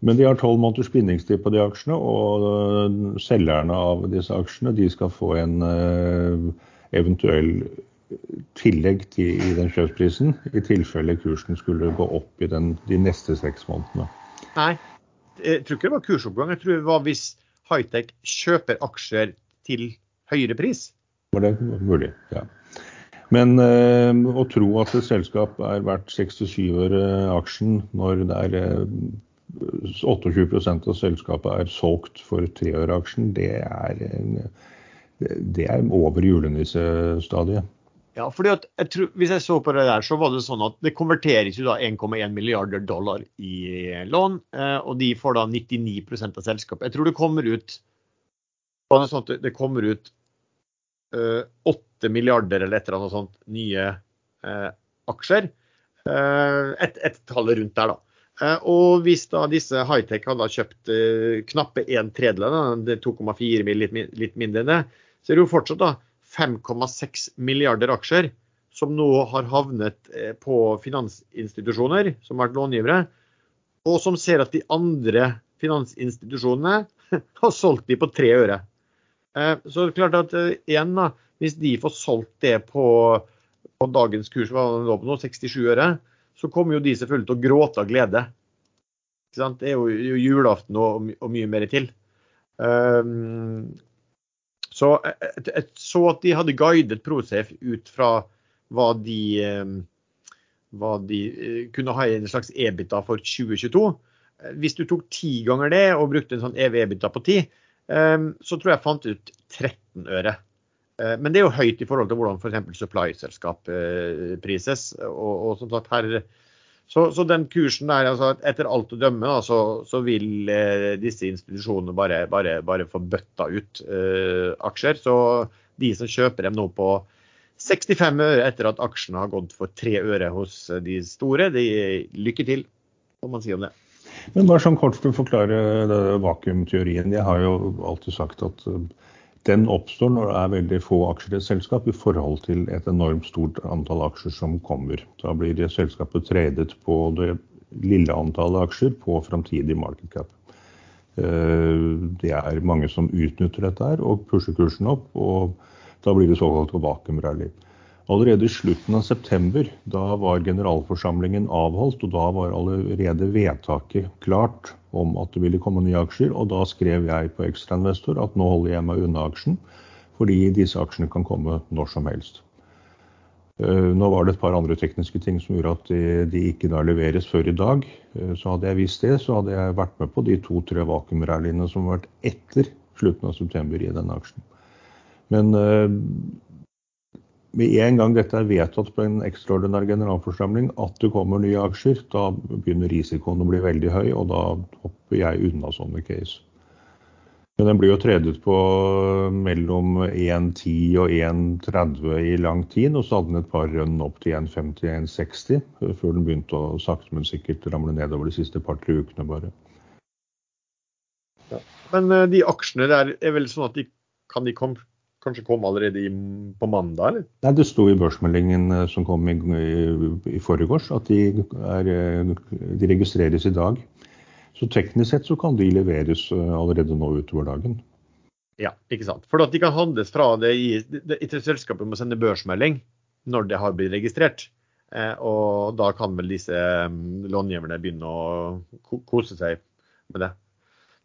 [SPEAKER 3] Men de har tolv måneders bindingstid på de aksjene, og øh, selgerne av disse aksjene de skal få en øh, eventuell tillegg til, i den kjøpsprisen, i tilfelle kursen skulle gå opp i den, de neste seks månedene.
[SPEAKER 1] Nei, jeg tror ikke det var kursoppgang. Jeg tror det var hvis Hightech kjøper aksjer til høyere pris.
[SPEAKER 3] Var det mulig, ja. Men øh, å tro at et selskap er verdt 67 øre aksjen når det er eh, 28% av selskapet er solgt for treåraksjen. det er, det er over julenissestadiet.
[SPEAKER 1] Ja, fordi at jeg tror, Hvis jeg så på det der, så var det sånn at det konverteres jo da 1,1 milliarder dollar i lån, eh, og de får da 99% av selskapet. Jeg tror det kommer ut sånn det kommer ut 8 8 milliarder eller et eller annet sånt nye eh, aksjer. Eh, et, et tall rundt der, da. Eh, og hvis da disse high-tech hadde kjøpt eh, knappe en tredjedel, 2,4 mill., litt, mindre enn det, så er det jo fortsatt da 5,6 milliarder aksjer som nå har havnet eh, på finansinstitusjoner som har vært långivere, og som ser at de andre finansinstitusjonene har solgt de på tre øre. Så det er klart at igjen da, hvis de får solgt det på, på dagens kurs, hva det lå på nå, 67 øre, så kommer jo de selvfølgelig til å gråte av glede. Det er jo, julaften og, og, mye mer til. Um, så jeg, jeg, så at de hadde guidet Prosafe ut fra hva de, um, hva de uh, kunne ha i en slags EBITA for 2022. Hvis du tok ti ganger det og brukte en sånn evig EBITA på ti, um, så tror jeg jeg fant ut 13 øre. Eh, men det er jo høyt i forhold til hvordan f.eks. supply-selskap eh, prises. Og, og som sagt her, så, så, den kursen der, altså etter alt å dømme, da, så, så, vil eh, disse institusjonene bare, bare, bare få bøtta ut eh, aksjer. Så de som kjøper dem nå på 65 øre etter at aksjene har gått for 3 øre hos de store, de lykke til, får man si om det.
[SPEAKER 3] Men bare sånn kort for å forklare vakuumteorien. Jeg har jo alltid sagt at den oppstår når det er veldig få aksjer i et selskap i forhold til et enormt stort antall aksjer som kommer. Da blir det selskapet tradet på det lille antallet aksjer på framtidig market. Eh, det er mange som utnytter dette her og pusher kursen opp, og da blir det såkalt vakuumrally. Allerede i slutten av september, da var generalforsamlingen avholdt, og da var allerede vedtaket klart om at det ville komme nye aksjer. Og da skrev jeg på ekstrainvestor at nå holder jeg meg unna aksjen, fordi disse aksjene kan komme når som helst. Eh, nå var det et par andre tekniske ting som gjorde at de, de ikke da leveres før i dag. Eh, så hadde jeg visst det, så hadde jeg vært med på de to-tre vakuumrallyene som har vært etter slutten av september i denne aksjen. Men eh, med en gang dette er vedtatt på en ekstraordinær generalforsamling at det kommer nye aksjer, da begynner risikoen å bli veldig høy, og da hopper jeg unna sånne case. Men den blir jo tredet på mellom 1,10 og 1,30 i lang tid. Og så hadde den et par rønn opp til 1,50-1,60 før den begynte å sakte, men sikkert ramle nedover de siste par-tre ukene bare.
[SPEAKER 1] Ja. Men uh, de aksjene der er vel sånn at de kan de kom, kanskje komme allerede i, på mandag, eller?
[SPEAKER 3] Nei, det sto i børsmeldingen uh, som kom i, i, i forgårs at de, er, uh, de registreres i dag. Så teknisk sett så kan de leveres eh, allerede nå utover dagen.
[SPEAKER 1] Ja, ikke sant. For at de kan handles fra det i, det, det, selskapet må sende børsmelding når det har blitt registrert. Eh, og da kan vel disse um, långiverne begynne å kose seg med det.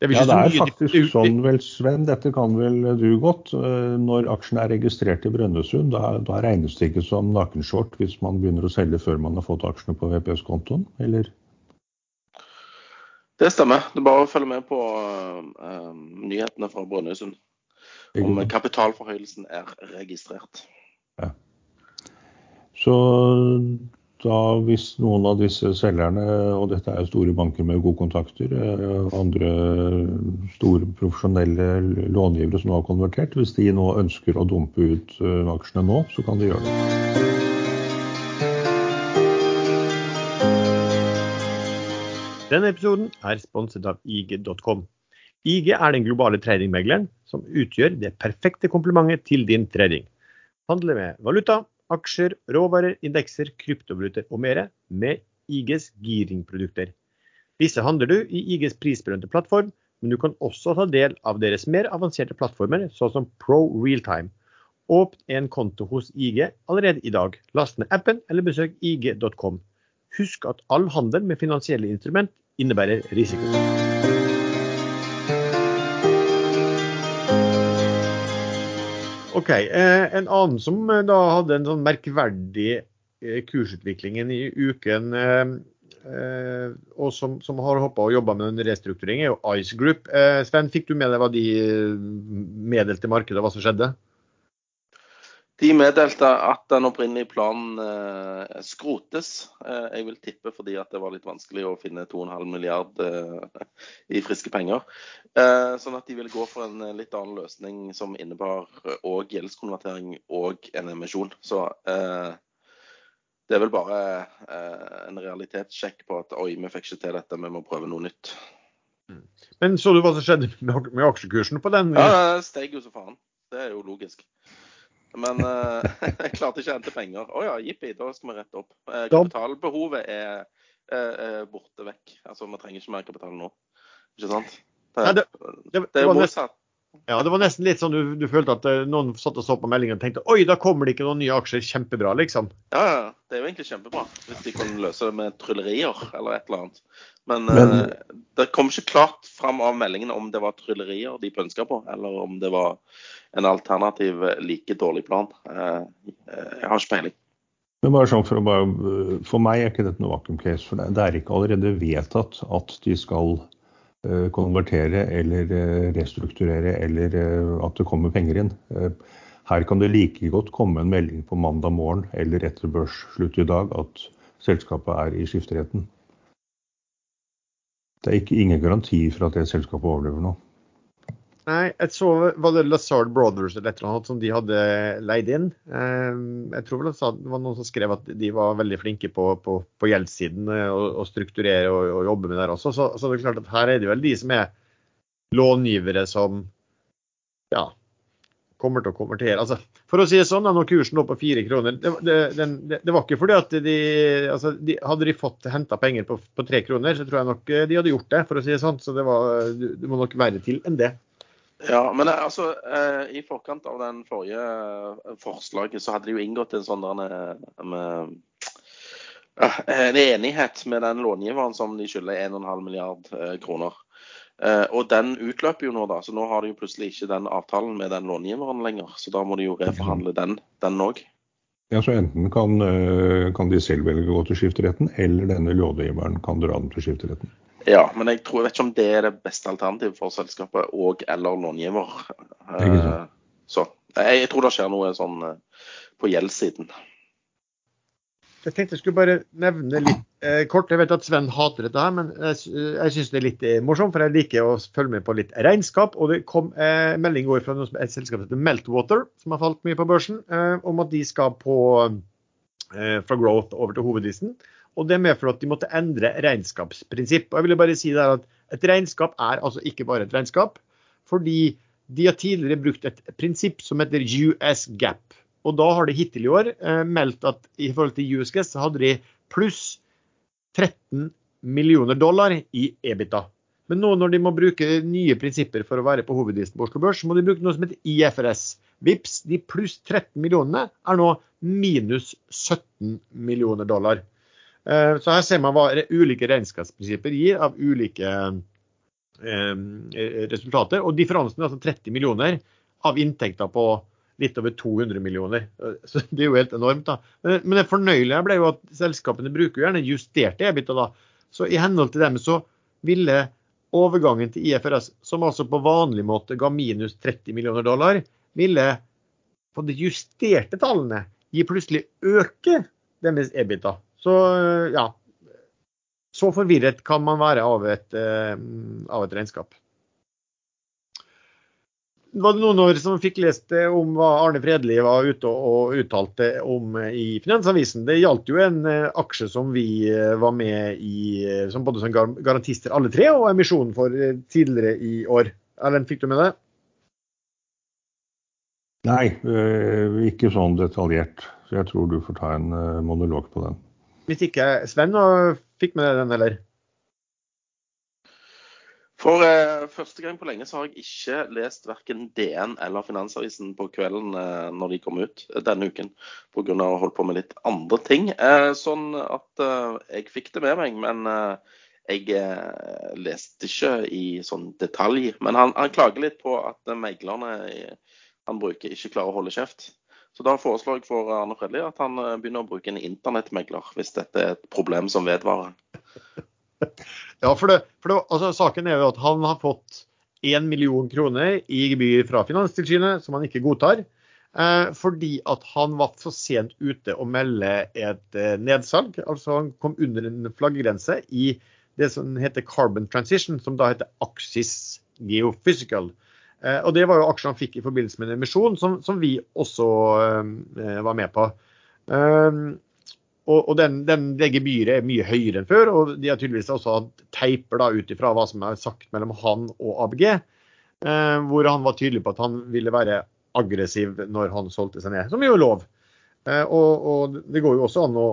[SPEAKER 3] Det ja, det er faktisk sånn vel, Sven, dette kan vel du godt. Eh, når aksjen er registrert i Brønnøysund, da, da regnes det ikke som nakenshort hvis man begynner å selge før man har fått aksjene på VPS-kontoen, eller?
[SPEAKER 2] Det stemmer. Det er bare å følge med på uh, nyhetene fra Brønnøysund om kapitalforhøyelsen er registrert. Ja.
[SPEAKER 3] Så da hvis noen av disse selgerne, og dette er jo store banker med gode kontakter, uh, andre store profesjonelle långivere som nå har konvertert, hvis de nå ønsker å dumpe ut uh, aksjene nå, så kan de gjøre det.
[SPEAKER 1] Denne episoden er sponset av IG.com. IG er den globale tradingmegleren som utgjør det perfekte komplimentet til din trading. Handler med valuta, aksjer, råvarer, indekser, kryptovaluter og mer med IGs giringprodukter. Disse handler du i IGs prisbelønte plattform, men du kan også ta del av deres mer avanserte plattformer, sånn som Pro Realtime. Åpn en konto hos IG allerede i dag. Last ned appen eller besøk ig.com. Husk at all handel med finansielle instrument innebærer risiko. Ok, eh, En annen som eh, da hadde en sånn merkverdig eh, kursutvikling i uken, og som, som har hoppa og jobba med en restrukturering, er jo Ice Group. Sven, fikk du med deg hva de meddelte markedet, hva som skjedde?
[SPEAKER 2] De meddelte at den opprinnelige planen eh, skrotes. Eh, jeg vil tippe fordi at det var litt vanskelig å finne 2,5 milliard eh, i friske penger. Eh, sånn at de ville gå for en eh, litt annen løsning som innebar òg gjeldskonvertering og en emisjon. Så eh, det er vel bare en realitetssjekk på at oi, vi fikk ikke til dette, vi må prøve noe nytt.
[SPEAKER 1] Mm. Men så du hva som skjedde med, med aksjekursen på den?
[SPEAKER 2] Ja, det steg jo så faen. Det er jo logisk. Men uh, jeg klarte ikke å hente penger. Å oh, ja, jippi, da skal vi rette opp. Uh, kapitalbehovet er uh, borte vekk. Altså, vi trenger ikke mer kapital nå. Ikke sant? Det,
[SPEAKER 1] det, det, det er motsatt. Ja, det var nesten litt sånn du, du følte at noen satt og så på meldingen og tenkte oi, da kommer det ikke noen nye aksjer. Kjempebra, liksom.
[SPEAKER 2] Ja, ja. Det er jo egentlig kjempebra. Hvis de kan løse det med tryllerier eller et eller annet. Men, Men det kom ikke klart fram av meldingen om det var tryllerier de pønska på, eller om det var en alternativ eh, like dårlig plan. Eh, eh, jeg har ikke peiling.
[SPEAKER 3] Men bare sånn for, bare, for meg er ikke dette noe vakuum case. For det er ikke allerede vedtatt at de skal konvertere eller restrukturere eller at det kommer penger inn. Her kan det like godt komme en melding på mandag morgen eller etter børsslutt i dag at selskapet er i skifteretten. Det er ikke, ingen garanti for at det selskapet overlever nå.
[SPEAKER 1] Nei, jeg så var det Lazard Brothers eller et eller annet som de hadde leid inn. Ehm, jeg tror vel det var noen som skrev at de var veldig flinke på, på, på gjeldssiden eh, og, strukturere og, og, jobbe med det også. Så, så det er klart at her er det vel de som er långivere som ja, kommer til å konvertere. Altså, for å si det sånn, når kursen lå på fire kroner det, det, det, det, var ikke fordi at de, altså, de Hadde de fått henta penger på, på tre kroner, så tror jeg nok de hadde gjort det, for å si det sånn. Så det, var, det må nok være til enn det.
[SPEAKER 2] Ja, men eh, altså, eh, i forkant av den forrige eh, forslaget, så hadde de jo inngått en sånn der med, en enighet med den långiveren som de skylder 1,5 milliard kroner. Og den utløper jo nå, da. Så nå har de jo plutselig ikke den avtalen med den långiveren lenger. Så da må de jo reforhandle den òg.
[SPEAKER 3] Ja, så enten kan, kan, de selv velge å gå til skifteretten, eller denne långiveren kan dra den til skifteretten.
[SPEAKER 2] Ja, men jeg, tror, jeg vet ikke om det er det beste alternativet for selskapet og eller långiver. Uh, så jeg, jeg, tror det skjer noe sånn uh, på gjeldssiden.
[SPEAKER 1] Jeg tenkte jeg skulle bare nevne litt eh, kort. Jeg vet at Sven hater dette, her, men jeg, jeg syns det er litt eh, morsomt. For jeg liker å følge med på litt regnskap. Og det kom eh, melding i går fra et selskap som heter Meltwater, som har falt mye på børsen, eh, om at de skal på, eh, fra growth over til hovedlisten. Og det medførte at de måtte endre regnskapsprinsipp. Og jeg vil bare si der at Et regnskap er altså ikke bare et regnskap. Fordi de har tidligere brukt et prinsipp som heter US Gap. Og da har de hittil i år eh, meldt at i forhold til US Gap så hadde de pluss 13 millioner dollar i EBITA. Men nå når de må bruke nye prinsipper for å være på hovedlisten på Oslo Børs, så må de bruke noe som heter IFRS. VIPS, de pluss 13 millionene er nå minus 17 millioner dollar. Eh, så her ser man hva ulike regnskapsprinsipper gir av ulike eh, resultater. Og differansen er altså 30 millioner av inntekter på litt over 200 millioner. Så Det er jo helt enormt. da. Men det fornøyelige ble jo at selskapene bruker jo gjerne justerte EBITDA. da. Så i henhold til dem så ville overgangen til IFRS, som altså på vanlig måte ga minus 30 millioner dollar, ville på de justerte tallene gi plutselig øke deres EBITDA. Så ja, så forvirret kan man være av et, av et regnskap var det noen som fikk lest om hva Arne Fredli var ute og uttalte om i Finansavisen. Det gjaldt jo en eh, aksje som vi eh, var med i eh, som både som garantister alle tre, og emisjonen for tidligere i år. Erlend, fikk du med det?
[SPEAKER 3] Nei, ikke sånn detaljert. Så jeg tror du får ta en monolog på den.
[SPEAKER 1] Hvis ikke Sven fikk med den, eller?
[SPEAKER 2] For eh, første gang på lenge så har jeg ikke lest verken DN eller Finansavisen på kvelden eh, når de kom ut denne uken, pga. å holde på med litt andre ting. Eh, sånn at eh, jeg fikk det med meg, men eh, jeg eh, leste ikke i sånn detalj. Men han, han klager litt på at meglerne han bruker, ikke klarer å holde kjeft. Så da foreslår jeg for Arne Fredli at han begynner å bruke en internettmegler, hvis dette er et problem som vedvarer.
[SPEAKER 1] Ja, for, det, for det, altså, saken er jo at han har fått 1 million kroner i gebyr fra Finanstilsynet, som han ikke godtar. Eh, fordi at han var så sent ute å melde et eh, nedsalg. Altså han kom under en flaggegrense i det som heter Carbon Transition, som da heter Axis Geophysical. Eh, og det var jo aksjer han fikk i forbindelse med en emisjon, som, som vi også eh, var med på. Eh, og, den, den, det gebyret er mye høyere enn før, og de har tydeligvis også hatt teiper da ut ifra hva som er sagt mellom han og ABG, eh, hvor han var tydelig på at han ville være aggressiv når han solgte seg ned, som jo er lov. Eh, og, og, det går jo også an å,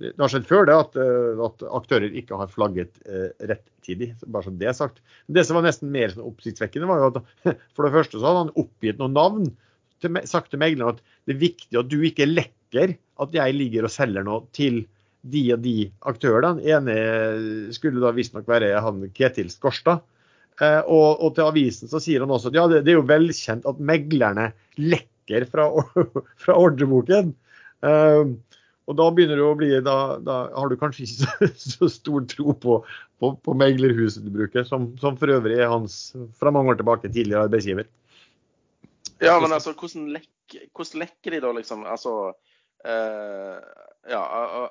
[SPEAKER 1] Det har skjedd før det at, eh, at aktører ikke har flagget eh, rettidig. bare så Det er sagt. Det som var nesten mer sånn oppsiktsvekkende, var jo at for det første så hadde han oppgitt noen navn. Til, sagt til megleren at det er viktig at du ikke lekker at jeg ligger og selger noe til de og de aktørene. Den ene skulle da visstnok være han Ketil Skorstad. Og, og, til avisen så sier han også at ja, det, det er jo velkjent at meglerne lekker fra, fra ordreboken. Uh, og da begynner det å bli, da, da har du kanskje ikke så, så stor tro på, på, på bruker, som, som, for øvrig er hans fra mange år tilbake tidligere arbeidsgiver.
[SPEAKER 2] Ja, men altså, hvordan, lekker, hvordan lekker de da, liksom? Altså, Uh, ja,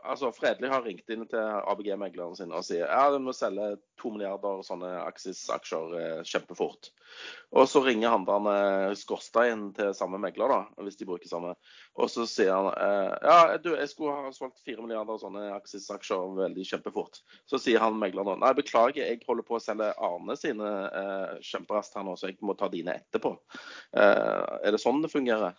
[SPEAKER 2] altså Fredelig har ringt inn til ABG-megleren sin og sier ja, de må selge to milliarder sånne Axis-aksjer uh, kjempefort. Og så ringer han uh, Skorstein til samme megler, da, hvis de bruker samme. Og så sier han ja, du, jeg skulle ha solgt fire milliarder sånne Axis-aksjer veldig kjempefort. Så sier han megleren nei, beklager, jeg holder på å selge Arne sine kjemperaskt her nå, så jeg må ta dine etterpå. er det sånn det fungerer?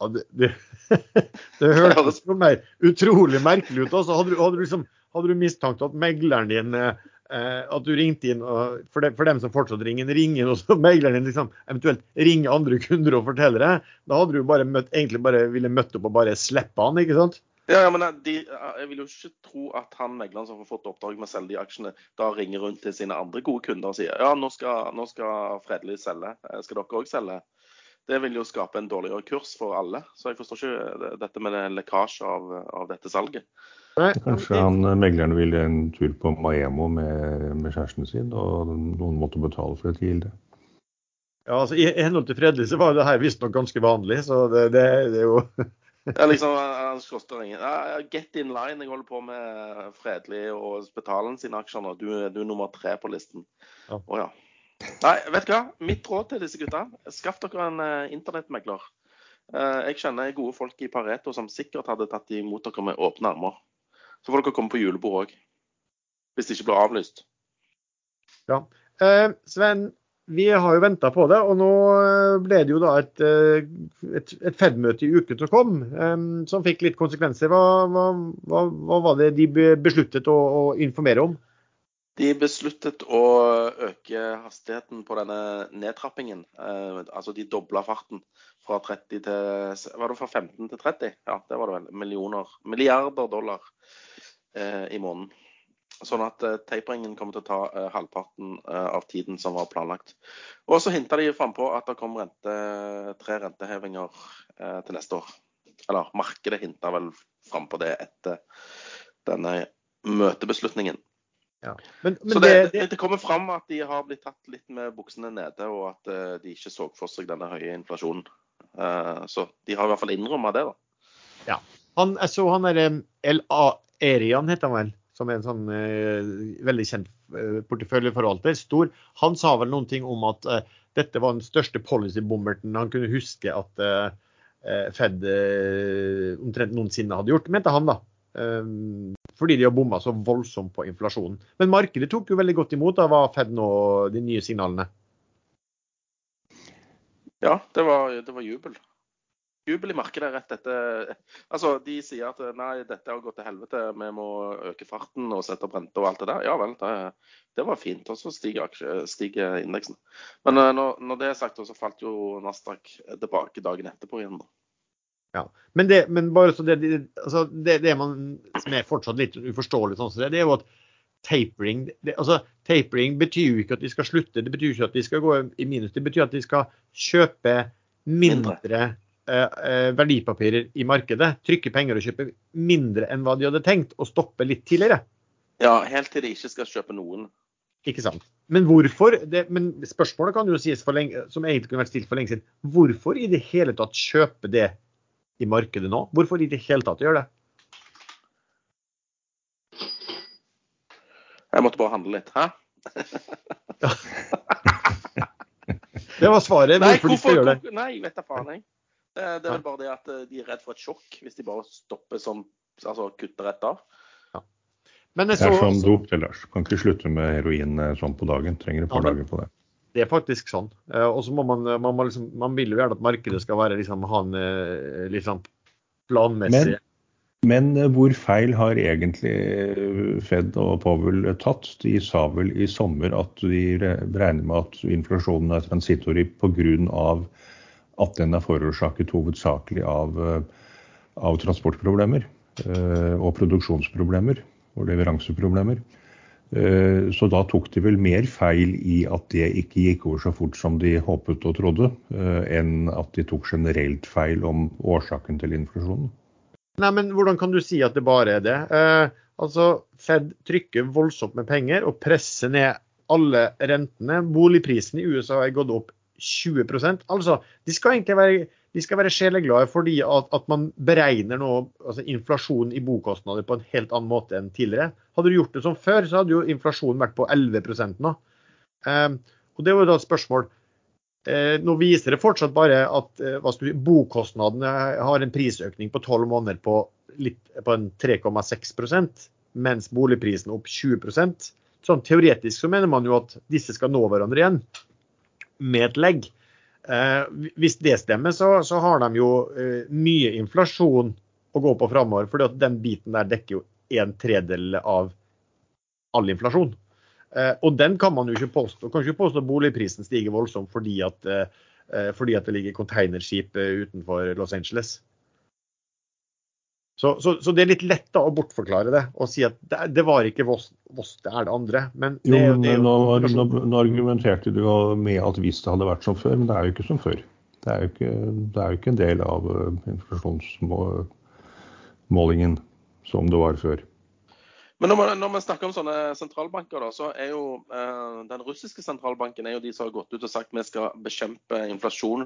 [SPEAKER 1] Ja, det, det, det hørtes for meg utrolig merkelig ut. Altså, hadde, du, hadde, du liksom, hadde du mistanke at megleren din eh, At du ringte inn og, for, de, for, dem som fortsatt ringer, ringer og så megleren din liksom, eventuelt ringer andre kunder og forteller det, da hadde du bare møtt, egentlig bare ville møtt opp og bare slippe han, ikke sant?
[SPEAKER 2] Ja, ja men eh, de, eh, Jeg vil jo ikke tro at han megleren som har fått oppdrag med å selge de aksjene, da ringer rundt til sine andre gode kunder og sier ja, nå skal, nå skal Fredelig selge. Skal dere òg selge? Det vil jo skape en dårligere kurs for alle. Så jeg forstår ikke dette med lekkasje av, av, dette salget.
[SPEAKER 3] Nei, Kanskje han megleren ville en tur på Maemo med, med kjæresten sin, og noen måtte betale for et gilde.
[SPEAKER 1] Ja, altså I henhold til Fredelig så var det her visstnok ganske vanlig, så det, det, det er jo
[SPEAKER 2] Det er liksom, han koster ingen. Ja, Get in line. Jeg holder på med Fredelig og Spetalen sine aksjer nå. Du, du er nummer tre på listen.
[SPEAKER 1] Ja.
[SPEAKER 2] Oh, ja. Nei, vet du hva? Mitt råd til disse gutta, skaff dere en uh, internettmegler. Uh, jeg kjenner gode folk i Pareto som sikkert hadde tatt imot dere med åpne armer. Så får dere komme på julebord òg. Hvis det ikke blir avlyst.
[SPEAKER 1] Ja. Eh, Sven, vi har jo venta på det, og nå eh, ble det jo da et, eh, et, et Fed-møte i uken som kom, um, som fikk litt konsekvenser. Hva, hva, hva, var det de besluttet å, å, informere om?
[SPEAKER 2] De besluttet å øke hastigheten på denne nedtrappingen. Eh, altså de dobla farten fra 30 til Var det fra 15 til 30? Ja, det var det vel. Millioner, milliarder dollar eh, i måneden. Sånn at eh, taperingen kommer til å ta eh, halvparten uh, av tiden som var planlagt. Og så hinta de frampå at det kommer rente, tre rentehevinger til neste år. Eller markedet hinta vel frampå det etter denne møtebeslutningen.
[SPEAKER 1] Ja. Men, men
[SPEAKER 2] så det, det, det, kommer fram at de har blitt tatt litt med buksene nede, og at de ikke så for seg denne høye inflasjonen. så de har i hvert fall innrømma det, da.
[SPEAKER 1] Ja. Han, jeg så han derre LA Erian, heter han vel? som er en sånn uh, veldig kjent eh, porteføljeforvalter, stor, han sa vel noen ting om at eh, dette var den største policy-bommerten han kunne huske at eh, eh, Fed eh, omtrent noensinne hadde gjort, mente han da. Fordi de har bomma så voldsomt på inflasjonen. Men markedet tok jo veldig godt imot av Fed nå, de nye signalene.
[SPEAKER 2] Ja, det var, det var jubel jubel i markedet rett etter Altså, De sier at nei, dette har gått til helvete, vi må øke farten og sette opp rente og alt det der. Ja vel, det, det var fint. Og så stiger, indeksen. Men eh, når, når, det er sagt, så falt jo Nasdaq tilbake dagen etterpå igjen. da.
[SPEAKER 1] Ja, Men, det, men bare så det, altså det, det man, som er fortsatt litt uforståelig, sånn som det, det er jo at tapering det, altså, tapering betyr jo ikke at de skal slutte, det betyr ikke at de skal gå i minus. Det betyr at de skal kjøpe mindre, mindre Eh, eh, verdipapirer i markedet, trykke penger og kjøpe mindre enn hva de hadde tenkt, og stoppe litt tidligere.
[SPEAKER 2] Ja, helt til de ikke skal kjøpe noen.
[SPEAKER 1] Ikke sant. Men hvorfor, det, men spørsmålet kan jo sies for lenge, som egentlig kunne vært stilt for lenge siden. Hvorfor i det hele tatt kjøpe det i markedet nå? Hvorfor i det hele tatt gjøre det?
[SPEAKER 2] Jeg måtte bare handle litt. Hæ?
[SPEAKER 1] det var svaret. Nei, hvorfor de skal gjøre det.
[SPEAKER 2] Nei, vet da faen, jeg. Det, det, er vel bare det at eh, de er redd for et sjokk hvis de bare stopper som Altså kutter rett av. Ja.
[SPEAKER 3] Så, det er sånn dop til, Lars. Kan ikke slutte med heroin eh, sånn på dagen. Trenger et par ja, dager på det.
[SPEAKER 1] Det er faktisk sånn. Eh, og så må man, man, må liksom, man vil jo gjerne at markedet skal være liksom, han liksom planmessig
[SPEAKER 3] men, men hvor feil har egentlig Fed og Powell tatt? De sa vel i sommer at de regner med at inflasjonen er transitory pga at den er forårsaket hovedsakelig av, eh, av transportproblemer eh, og produksjonsproblemer og leveranseproblemer. Eh, så da tok de vel mer feil i at det ikke gikk over så fort som de håpet og trodde, enn at de tok generelt feil om årsaken til inflasjonen.
[SPEAKER 1] Nei, men Hvordan kan du si at det bare er det? Eh, altså, Fed trykker voldsomt med penger og presser ned alle rentene. Boligprisen i USA har gått opp 20% Altså, de skal egentlig være, de skal være sjeleglade fordi at, at, man beregner nå altså inflasjonen i bokostnader på en helt annen måte enn tidligere. Hadde du gjort det som før, så hadde jo inflasjonen vært på 11 nå. Eh, og det var jo da et spørsmål. Eh, nå viser det fortsatt bare at uh, du, bokostnadene har en prisøkning på 12 måneder på, litt, på en 3,6% mens boligprisen er opp 20% Sånn Teoretisk så mener man jo at disse skal nå hverandre igjen med et legg. Eh, hvis det stemmer, så, så har de jo eh, mye inflasjon å gå på framover. For den biten der dekker jo en tredel av all inflasjon. Eh, og den kan man jo ikke påstå. Kan ikke påstå at boligprisen stiger voldsomt fordi at, fordi at det ligger containerskip utenfor Los Angeles. Så, så, så, det er litt lett da, å bortforklare det og si at det, det var ikke Voss, Voss, det er det andre. Men det,
[SPEAKER 3] jo, det, nå, nå, nå, argumenterte du med at hvis det hadde vært som før, men det er jo ikke som før. Det er jo ikke, det er jo ikke en del av uh, inflasjonsmålingen som det var før.
[SPEAKER 2] Men når man, når man, snakker om sånne sentralbanker, da, så er jo eh, den russiske sentralbanken er jo de som har gått ut og sagt vi skal bekjempe inflasjon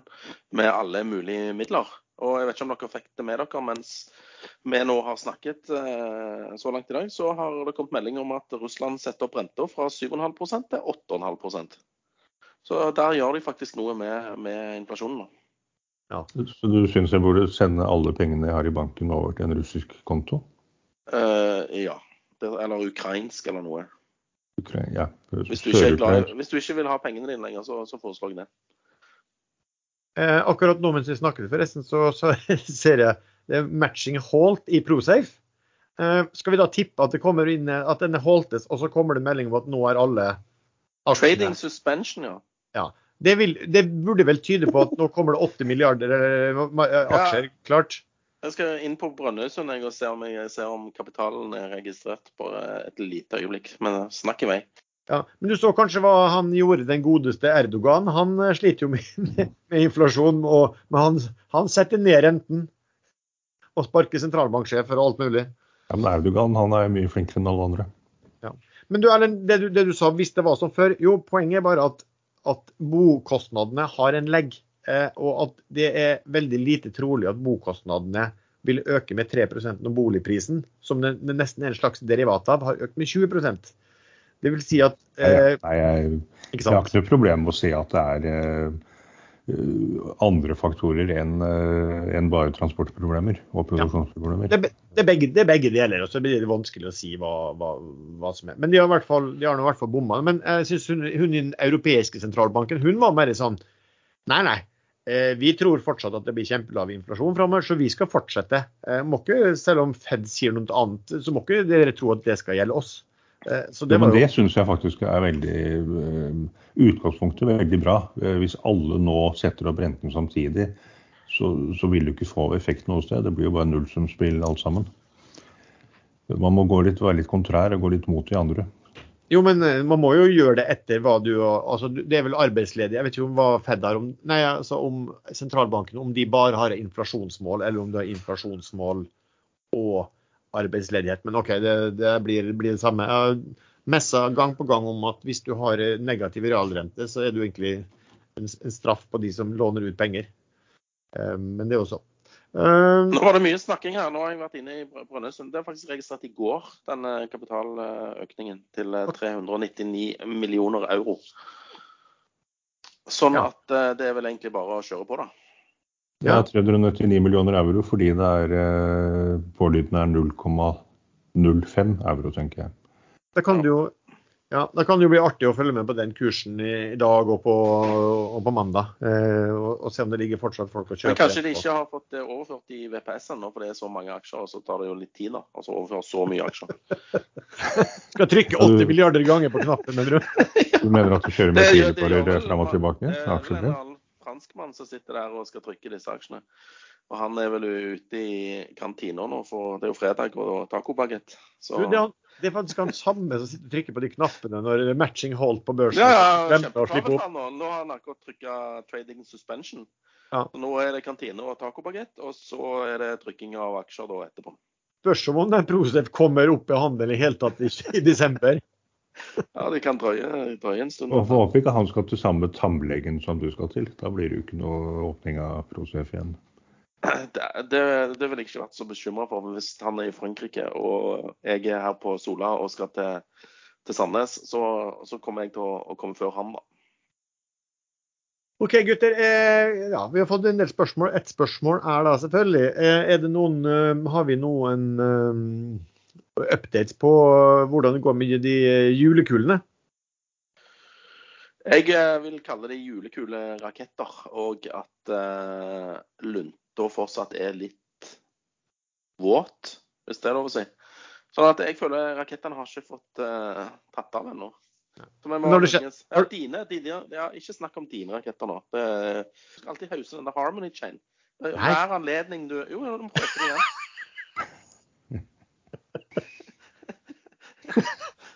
[SPEAKER 2] med alle mulige midler. Og jeg vet ikke om dere fikk det med dere mens vi nå har snakket eh, så langt i dag, så har det kommet melding om at Russland setter opp renta fra 7,5% til 8,5% Så der gjør de faktisk noe med, med inflasjonen nå.
[SPEAKER 3] Ja. Så du syns jeg burde sende alle pengene jeg har i banken over til en russisk konto?
[SPEAKER 2] Uh, ja. Det, eller ukrainsk eller noe.
[SPEAKER 3] Ukraine, ja.
[SPEAKER 2] Hvis, du glad, hvis, du ikke vil ha pengene dine lenger, så, så foreslår jeg det.
[SPEAKER 1] Eh, akkurat nå mens vi snakker, forresten, så, så ser jeg det er matching holdt i Prosafe. Eh, skal vi da tippe at det kommer inn, at denne haltes, og så kommer det melding om at nå er alle
[SPEAKER 2] aksjene. Trading suspension, ja.
[SPEAKER 1] ja. Det, vil, det, burde vel tyde på at nå kommer det 80 milliarder eh, aksjer, ja. klart?
[SPEAKER 2] Jeg skal inn på Brønnøysund og se om, jeg ser om kapitalen er registrert på et lite øyeblikk. Men snakk i vei.
[SPEAKER 1] Ja, men du så kanskje hva han gjorde, den godeste Erdogan. Han eh, sliter jo med, med inflasjon, og, men han, han, setter ned renten. Og sparker sentralbanksjefer og alt mulig.
[SPEAKER 3] Ja, Men Erdogan han er mye flinkere enn alle andre.
[SPEAKER 1] Ja. Men du, Erlend, det, du, det du sa, hvis det var som før Jo, poenget er bare at, at bokostnadene har en legg. Eh, og at det er veldig lite trolig at bokostnadene vil øke med 3% når boligprisen, som det, det nesten er en slags derivat av, har økt med 20 det vil si at
[SPEAKER 3] eh, Nei, jeg, jeg, har ikke noe problem med å si at det er eh, andre faktorer enn eh, en bare transportproblemer og produksjonsproblemer.
[SPEAKER 1] Ja. Det, det, er begge, det, er begge, deler, og så blir det vanskelig å si hva, hva, hva som er. Men de har i hvert fall, de har i hvert fall bomma. Men jeg syns hun, hun, i den europeiske sentralbanken hun var mer sånn Nei, nei. Eh, vi tror fortsatt at det blir kjempelav inflasjon framover, så vi skal fortsette. Eh, må ikke, selv om Fed sier noe annet, så må ikke dere tro at det skal gjelde oss.
[SPEAKER 3] Eh, så det, ja, det syns jeg faktisk er veldig utgangspunktet er veldig bra. Uh, hvis alle nå setter opp renten samtidig, så, så, vil du ikke få effekt noe sted. Det blir jo bare nullsumspill alt sammen. Man må litt, være litt kontrær og gå litt mot de andre.
[SPEAKER 1] Jo, men man må jo gjøre det etter hva du altså Det er vel arbeidsledige. Jeg vet ikke om hva Fed har om Nei, altså om sentralbanken, om de bare har inflasjonsmål, eller om du har inflasjonsmål og arbeidsledighet. Men OK, det, det blir, blir, det samme. Jeg messa gang på gang om at hvis du har negativ realrente, så er du egentlig en, en straff på de som låner ut penger. Um, men det er jo
[SPEAKER 2] sånn. Nå var det mye snakking her. Nå har jeg vært inne i Brønnøysund. Det er faktisk registrert i går, denne kapitaløkningen til 399 eh, millioner euro. Sånn at eh, det er vel egentlig bare å kjøre på, da.
[SPEAKER 3] Ja, 399 millioner euro fordi det er eh, pålydende er 0,05 euro, tenker jeg.
[SPEAKER 1] Da kan det jo ja, da kan det jo bli artig å følge med på den kursen i, i dag og på, og på mandag. Eh, og, og, se om det ligger fortsatt folk å kjøpe.
[SPEAKER 2] Men Kanskje de ikke har fått det overført i VPS ennå, for det er så mange aksjer. Og så tar det jo litt tid, da. Altså overføre så mye aksjer.
[SPEAKER 1] Skal trykke 80 milliarder ganger på knappen, mener du?
[SPEAKER 3] Du mener at du kjører med filer fram og tilbake?
[SPEAKER 2] Aksjer? Franskmann som sitter der og skal trykke disse aksjene. Og han er vel ute i kantina nå, for det er jo fredag og tacobagett. Så...
[SPEAKER 1] det, det, er faktisk han samme som sitter og trykker på de knappene når det er matching holdt på børsen.
[SPEAKER 2] Ja, ja kjempebra han nå. Nå har han akkurat trykka trading suspension. Ja. Så nå er det kantine og tacobagett, og så er det trykking av aksjer da etterpå.
[SPEAKER 1] Spørs om den Prosef kommer opp i handel i hele tatt i, i desember.
[SPEAKER 2] Ja, det kan drøye, drøye en stund.
[SPEAKER 3] Og Håper ikke han skal til samme tannlegen som du skal til. Da blir det jo ikke noe åpning av Prosef igjen.
[SPEAKER 2] Det, det, det ville jeg ikke vært så bekymra for hvis han er i Frankrike og jeg er her på Sola og skal til, til Sandnes. Så, så, kommer jeg til å, å, komme før han, da.
[SPEAKER 1] OK, gutter. Eh, ja, vi har fått en del spørsmål. Ett spørsmål er da selvfølgelig eh, er det noen, eh, Har vi noen eh, updates på hvordan det går med de julekulene?
[SPEAKER 2] Jeg eh, vil kalle det julekuleraketter, og at uh, lunta fortsatt er litt våt, hvis det er lov å si. Sånn at jeg føler rakettene har ikke fått uh, tatt av ennå. Ja, dine, dine, ja, ikke snakk om dine raketter nå. Det skal alltid hause denne Harmony Chain. Hver anledning du Jo, du må prøve det igjen.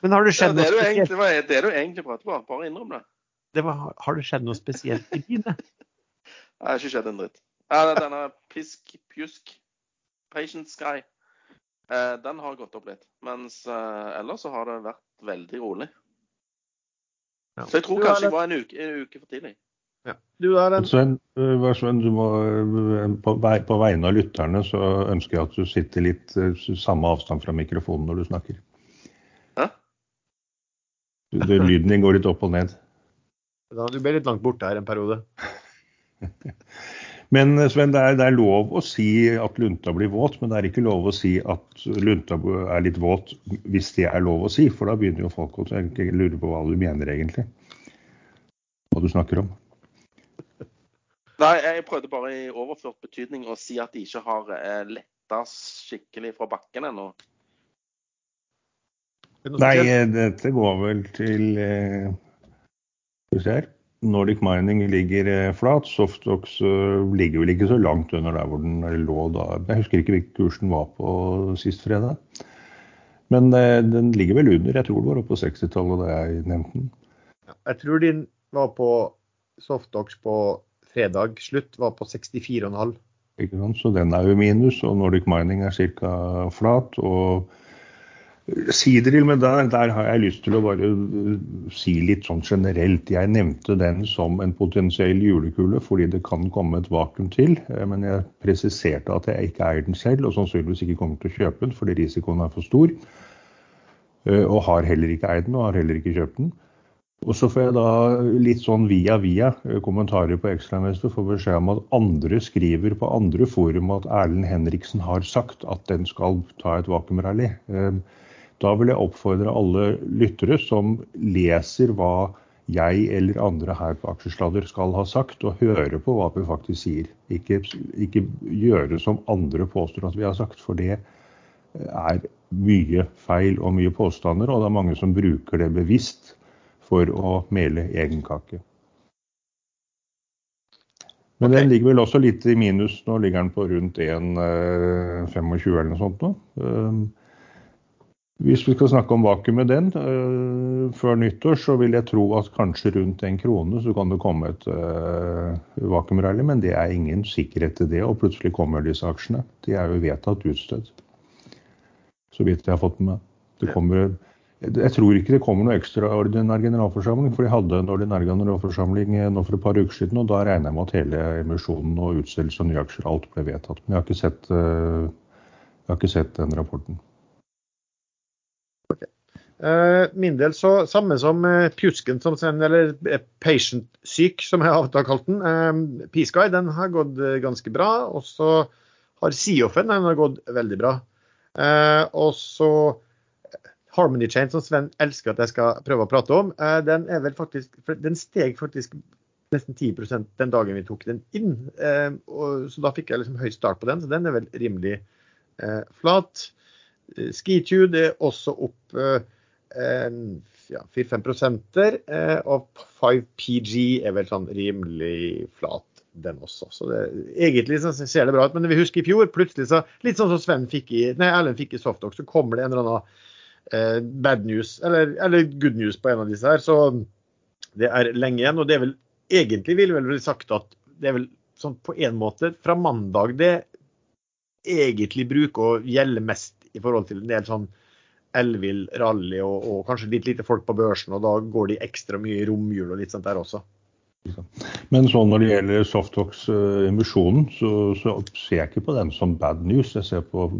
[SPEAKER 1] Men har det skjedd
[SPEAKER 2] noe spesielt? Egentlig, det er det du egentlig prater på. Bare innrøm det.
[SPEAKER 1] det var, har det skjedd noe spesielt i byen?
[SPEAKER 2] Det har ikke skjedd en dritt. Ja, denne Pisk Pjusk Patient Sky, eh, den har gått opp litt. Mens eh, ellers så har det vært veldig rolig. Ja. Så jeg tror kanskje jeg var en uke, en uke for tidlig.
[SPEAKER 1] Ja. Du en...
[SPEAKER 3] Sven, øh, Sven du må, på, på vegne av lytterne så ønsker jeg at du sitter litt samme avstand fra mikrofonen når du snakker. Lyden din går litt opp og ned.
[SPEAKER 1] Da, du ble litt langt borte her en periode.
[SPEAKER 3] Men øh, Sven, det er, det er lov å si at lunta blir våt, men det er ikke lov å si at lunta er litt våt hvis det er lov å si. For da begynner jo folk å tenke- lure på hva du mener egentlig. Hva du snakker om.
[SPEAKER 2] Nei, jeg prøvde bare i overført betydning å si at de ikke har eh, letta skikkelig fra bakken ennå.
[SPEAKER 3] Nei, dette går vel til eh. Nordic Mining ligger eh, flat. Softox eh, ligger vel ikke så langt under der hvor den lå da. Jeg husker ikke hvilken kurs den var på sist fredag. Men eh, den ligger vel under. Jeg tror det var oppe på 60-tallet da jeg nevnte den.
[SPEAKER 1] Jeg tror din var på Softox på fredag slutt, var på 64,5.
[SPEAKER 3] Ikke sant? Så den er jo minus, og Nordic Mining er ca. flat. og Sidril, men der, der har jeg lyst til å bare uh, si litt sånn generelt. Jeg nevnte den som en potensiell julekule fordi det kan komme et vakuum til. eh, Men jeg presiserte at jeg ikke eier den selv, og sannsynligvis ikke kommer til å kjøpe den fordi risikoen er for stor. Eh, Og har heller ikke eid den, og har heller ikke kjøpt den. Og så får jeg da litt sånn via via eh, kommentarer på Ekstrainvestor få beskjed om at andre skriver på andre forum at Erlend Henriksen har sagt at den skal ta et vakuumrally. Eh, Da vil jeg oppfordre alle lyttere som leser hva jeg eller andre her på Aksjesladder skal ha sagt, og høre på hva vi faktisk sier. Ikke, ikke gjøre som andre påstår at vi har sagt, for det er mye feil og mye påstander, og det er mange som bruker det bevisst for å mele egen kake. Men den ligger vel også litt i minus. Nå ligger den på rundt 1,25 eller noe sånt nå. Hvis vi skal snakke om vakuumet den uh, før nyttår, så vil jeg tro at kanskje rundt en krone så kan det komme et uh, vakuumrally, men det er ingen sikkerhet til det. Og plutselig kommer disse aksjene. De er jo vedtatt utstedt. Så vidt jeg har fått med. Det kommer, jeg tror ikke det kommer noe ekstraordinær generalforsamling, for de hadde en ordinær generalforsamling eh, nå for et par uker siden, og da regner jeg med at hele emisjonen og utstedelse av nye aksjer alt ble vedtatt. Men jeg har ikke sett, eh, jeg har ikke sett den rapporten.
[SPEAKER 1] Eh, min del så samme som uh, Pjusken, som eller uh, Patient-syk, som jeg har kalt den. Uh, P-Sky den har gått eh, ganske bra. Og så har Seoffen den har gått veldig bra. Eh, og så eh, Harmony Chain, som Sven elsker at jeg skal prøve å prate om, eh, den er vel faktisk Den steg faktisk nesten 10% den dagen vi tok den inn. Eh, så da fikk jeg liksom høy start på den, så den er vel rimelig eh, flat. Eh, det er også opp eh, ja, 4-5 prosenter, eh, og 5PG er vel sånn rimelig flat, den også. Så det, egentlig så ser det bra ut, men vi husker i fjor, plutselig så, litt sånn som Sven fikk i, nei, Erlend fikk i Softox, så kommer det en eller annen eh, bad news, eller, eller good news på en av disse her. Så det er lenge igjen, og det er vel egentlig vil vel bli sagt at det er vel sånn på en måte fra mandag det egentlig bruker å gjelde mest i forhold til en del sånn elvill rally og, og kanskje litt lite folk på børsen, og da går de ekstra mye i romjul og litt sånt der også.
[SPEAKER 3] Men så når det gjelder Softox-emisjonen, så, så ser jeg ikke på den som bad news. Jeg ser på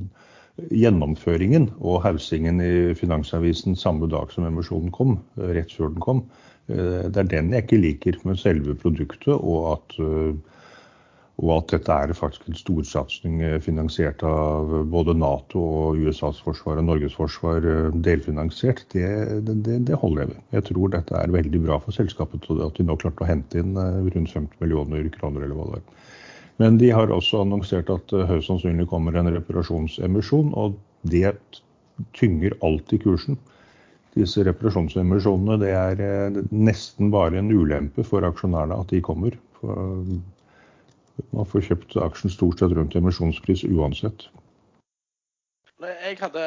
[SPEAKER 3] gjennomføringen og hausingen i Finansavisen samme dag som emisjonen kom, eh, rett før den kom. Eh, Det er den jeg ikke liker med selve produktet, og at, eh, og at dette er faktisk en storsatsing eh, finansiert av både Nato og USAs forsvar og Norges forsvar eh, delfinansiert. Det, det, det holder jeg ved. Jeg tror dette er veldig bra for selskapet, at de nå klarte å hente inn eh, rundt 50 millioner kroner eller hva det er. Men de har også annonsert at det høyst sannsynlig kommer en reparasjonsemisjon, og det tynger alltid kursen. Disse reparasjonsemisjonene det er nesten bare en ulempe for aksjonærene at de kommer. For man får kjøpt aksjen stort sett rundt emisjonspris uansett.
[SPEAKER 2] Jeg hadde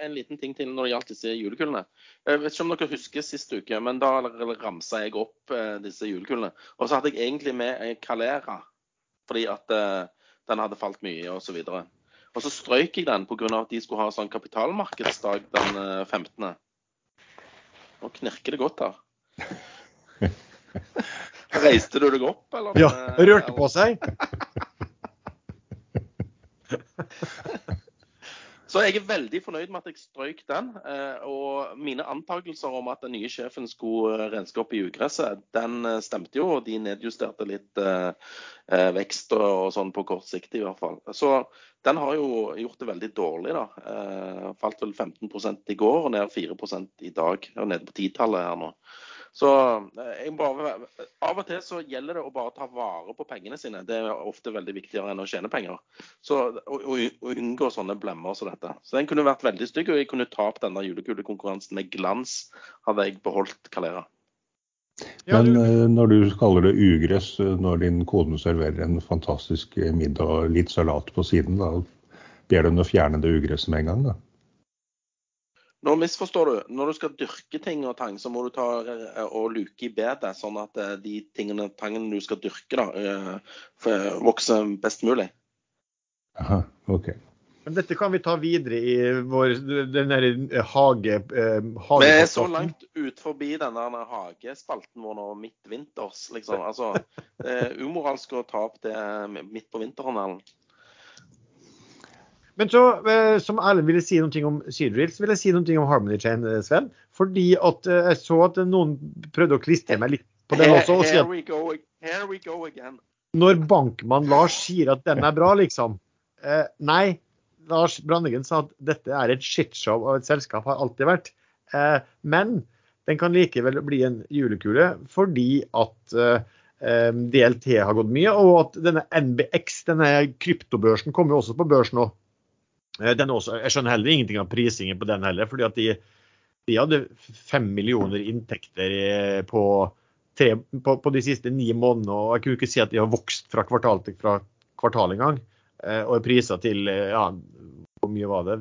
[SPEAKER 2] en liten ting til når det gjaldt disse julekulene. Jeg vet ikke om dere husker sist uke, men da ramsa jeg opp eh, disse julekulene. Og så hadde jeg egentlig med Calera, fordi at eh, den hadde falt mye osv. Og, og så strøyk jeg den pga. at de skulle ha sånn kapitalmarkedsdag den eh, 15. Nå knirker det godt her. Reiste du deg opp, eller?
[SPEAKER 1] Ja, rørte på seg.
[SPEAKER 2] Så jeg er veldig fornøyd med at jeg strøyk den. eh, Og mine antakelser om at den nye sjefen skulle renske opp i ugresset, den eh, stemte jo. Og de nedjusterte litt eh, eh, vekst og, sånn på kort sikt i hvert fall. Så den har jo gjort det veldig dårlig, da. Eh, falt vel 15 i går og ned 4 i dag. Og nede på titallet her nå. Så eh, jeg bare, Av og til så gjelder det å bare ta vare på pengene sine. Det er ofte veldig viktigere enn å tjene penger. Så, og, og, og unngå sånne blemmer som dette. Så den kunne vært veldig stygg, og jeg kunne tapt denne julekulekonkurransen med glans hadde jeg beholdt Calera.
[SPEAKER 3] Men eh, når du kaller det ugress, eh, når din kone serverer en fantastisk middag og litt salat på siden, da ber du henne å fjerne det ugresset med en gang? da?
[SPEAKER 2] Nå misforstår du. Når du skal dyrke ting og tang, så må du ta eh, og luke i bedet, sånn at eh, de tingene, tangene du skal dyrke, da, eh, vokser best mulig.
[SPEAKER 3] Aha, ok.
[SPEAKER 1] Men dette kan vi ta videre i vår, den der hage... Eh,
[SPEAKER 2] Vi er så langt ut forbi denne, hagespalten vår nå midtvinters, liksom. Altså, det er umoralsk å ta opp det midt på vinteren. Erlend.
[SPEAKER 1] Men så, eh, som Erlend ville si noe om Seadrill, så vil jeg si noe om Harmony Chain, eh, Sven. Fordi at eh, jeg så at noen prøvde å klistre meg litt på den også. og si at når bankmann Lars sier at den er bra, liksom. Eh, nei, Lars Brandegen sa at dette er et shitshow av et selskap, har alltid vært. Eh, men den kan likevel bli en julekule fordi at eh, DLT har gått mye, og at denne NBX, denne kryptobørsen, kommer jo også på børs nå. Eh, Den også, jeg skjønner heller ingenting av prisingen på den heller, fordi at de, de hadde fem millioner inntekter eh, på, tre, på, på de siste ni månedene, og jeg kunne ikke si at de har vokst fra kvartal til fra kvartal engang. Eh, Og er prisa til ja, hvor mye var det?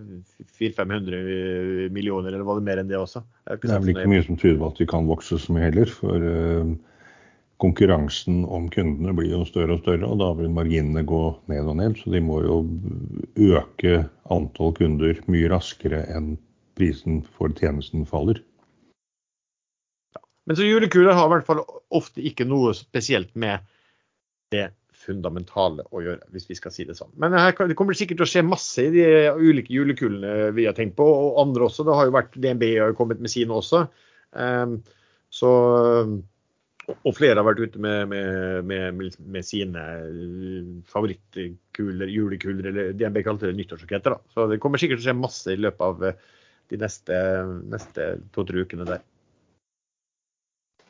[SPEAKER 1] 400-500 millioner, eller var det mer enn det også?
[SPEAKER 3] Det er vel ikke mye som tyder på at de kan vokse så mye heller. For eh, konkurransen om kundene blir jo større og større, og da vil marginene gå ned og ned. Så de må jo øke antall kunder mye raskere enn prisen for tjenesten faller.
[SPEAKER 1] Men så julekuler har i hvert fall ofte ikke noe spesielt med det fundamentale å gjøre, hvis vi skal si det sånn. Men her, det kommer sikkert til å skje masse i de ulike julekulene vi har tenkt på, og andre også. Det har jo vært DNB har jo kommet med sine også. Um, så, og flere har vært ute med, med, med, med sine eh, favorittkuler, julekuler, eller DNB kalte det nyttårsraketter. Så det kommer sikkert til å skje masse i løpet av eh, de neste, neste to-tre ukene der.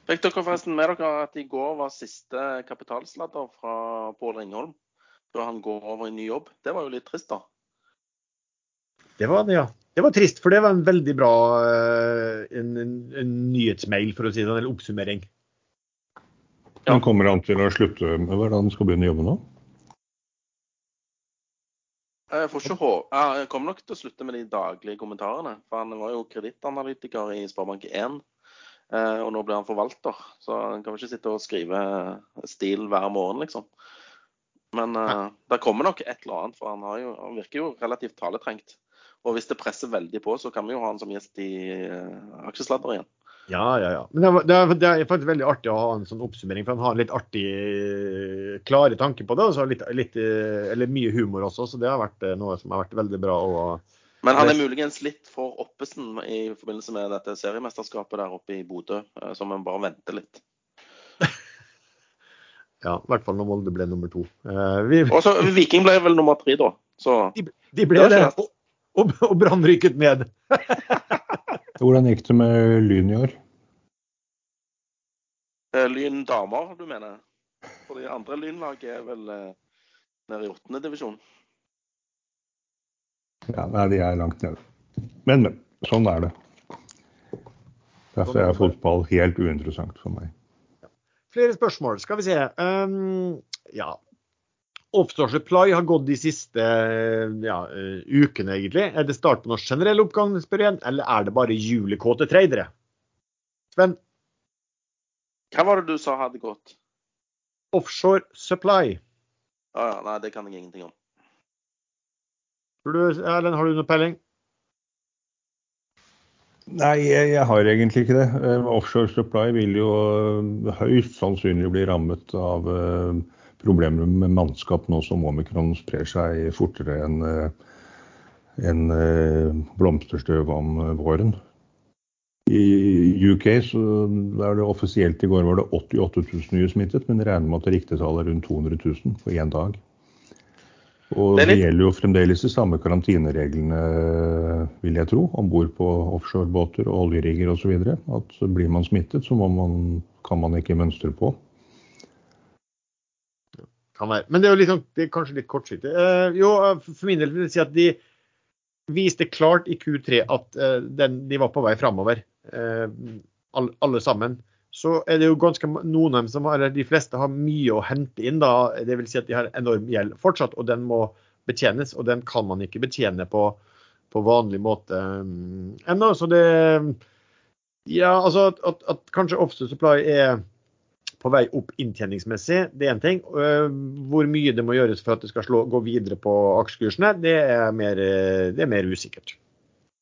[SPEAKER 2] Fikk dere forresten med dere at i går var siste kapitalsladder fra Pål Ringholm? Før han går over i ny jobb. Det var jo litt trist, da.
[SPEAKER 1] Det var det, ja. Det var trist, for det var en veldig bra eh, en, en, en nyhetsmail, for å si det sånn, eller oppsummering.
[SPEAKER 2] Ja.
[SPEAKER 3] Men kommer han til å slutte med hva han skal begynne å jobbe nå?
[SPEAKER 2] Jeg får ikke hå- Jeg kommer nok til å slutte med de daglige kommentarene. For han var jo kredittanalytiker i Sparebank1. eh, Og nå blir han forvalter, så han kan vel ikke sitte og skrive stil hver morgen, liksom. Men uh, det kommer nok et eller annet, for han, har jo, han virker jo relativt taletrengt. Og hvis det presser veldig på, så kan vi jo ha han som gjest i uh, Aksjesladder igjen.
[SPEAKER 1] Ja, ja, ja. Men det, var, det, er, det er faktisk veldig artig å ha en sånn oppsummering, for han har litt artig, eh, klare tanker på det. Og så litt, litt, eh, eller mye humor også, så det har vært eh, noe som har vært veldig bra. Og,
[SPEAKER 2] Men han er muligens litt for oppesen i forbindelse med dette seriemesterskapet der oppe i Bodø, så man bare venter litt.
[SPEAKER 1] ja, I hvert fall når Molde ble nummer to. Eh, vi,
[SPEAKER 2] Og så Viking ble vel nummer tre, da. Så
[SPEAKER 1] de, de ble
[SPEAKER 2] Det er
[SPEAKER 1] det, og, og, og Brann rykket ned.
[SPEAKER 3] Hvordan gikk det med Lyn i år?
[SPEAKER 2] eh, Lyn damer, du mener? For de andre Lynlaget er vel eh, nede i åttende divisjon.
[SPEAKER 3] Ja, nei, de er langt nede. Men, men. Sånn er det. Derfor er fotball helt uinteressant for meg.
[SPEAKER 1] Flere spørsmål, skal vi se. Um, ja. Offshore Supply har gått de siste ja, eh, ukene, egentlig. Er det start på noen generell oppgang, spør jeg, eller er det bare julekåte tradere? Sven,
[SPEAKER 2] Hva var det du sa hadde gått?
[SPEAKER 1] Offshore Supply.
[SPEAKER 2] Ah, ja, nei, det kan jeg ingenting om.
[SPEAKER 1] Du, Erlend, har du noe peiling?
[SPEAKER 3] Nei, jeg, jeg, har egentlig ikke det. Uh, offshore Supply vil jo uh, høyst sannsynlig bli rammet av uh, problemer med mannskap nå som omikron sprer seg fortere enn en, blomsterstøv om våren. I UK så er det offisielt i går var det 88 000 nye smittet, men regner med at riktig-tallet er rundt 200 000 på én dag. Og det, litt... det, gjelder jo fremdeles de samme karantinereglene, vil jeg tro, om bord på offshorebåter og oljerigger osv. At blir man smittet, så man, kan man ikke mønstre på.
[SPEAKER 1] Kan være. Men det er jo liksom, det er kanskje litt kortsiktig. Uh, jo, for min del vil jeg si at de viste klart i Q3 at uh, den, de var på vei framover, uh, alle, alle sammen så er det jo ganske noen av dem som har, eller de fleste har mye å hente inn. da, Dvs. Si at de har enorm gjeld fortsatt, og den må betjenes. Og den kan man ikke betjene på, på vanlig måte um, ennå. Så det Ja, altså at, at, at kanskje Offset Supply er på vei opp inntjeningsmessig, det er én ting. Uh, hvor mye det må gjøres for at det skal slå, gå videre på aksjekursene, det er mer, det er mer usikkert.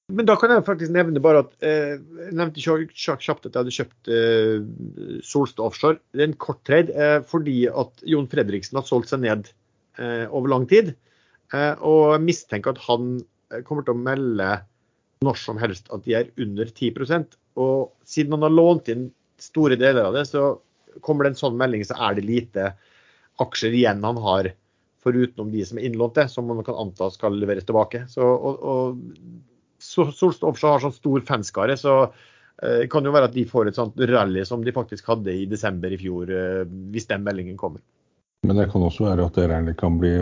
[SPEAKER 1] Men da kan jeg faktisk nevne bare at eh, jeg nevnte kjapt at jeg hadde kjøpt eh, Solstad Offshore. Det er en kort trade eh, fordi at Jon Fredriksen har solgt seg ned eh, over lang tid. Eh, og jeg mistenker at han eh, kommer til å melde når som helst at de er under 10% Og siden han har lånt inn store deler av det, så kommer det en sånn melding, så er det lite aksjer igjen han har forutenom de som er innlånte, som man kan anta skal leveres tilbake. Så, og, og Solstad Offshore har sånn stor fanskare, så eh, kan jo være at de får et sånt rally som de faktisk hadde i desember i fjor, eh, hvis den meldingen kommer.
[SPEAKER 3] Men det kan også være at det rallyet kan bli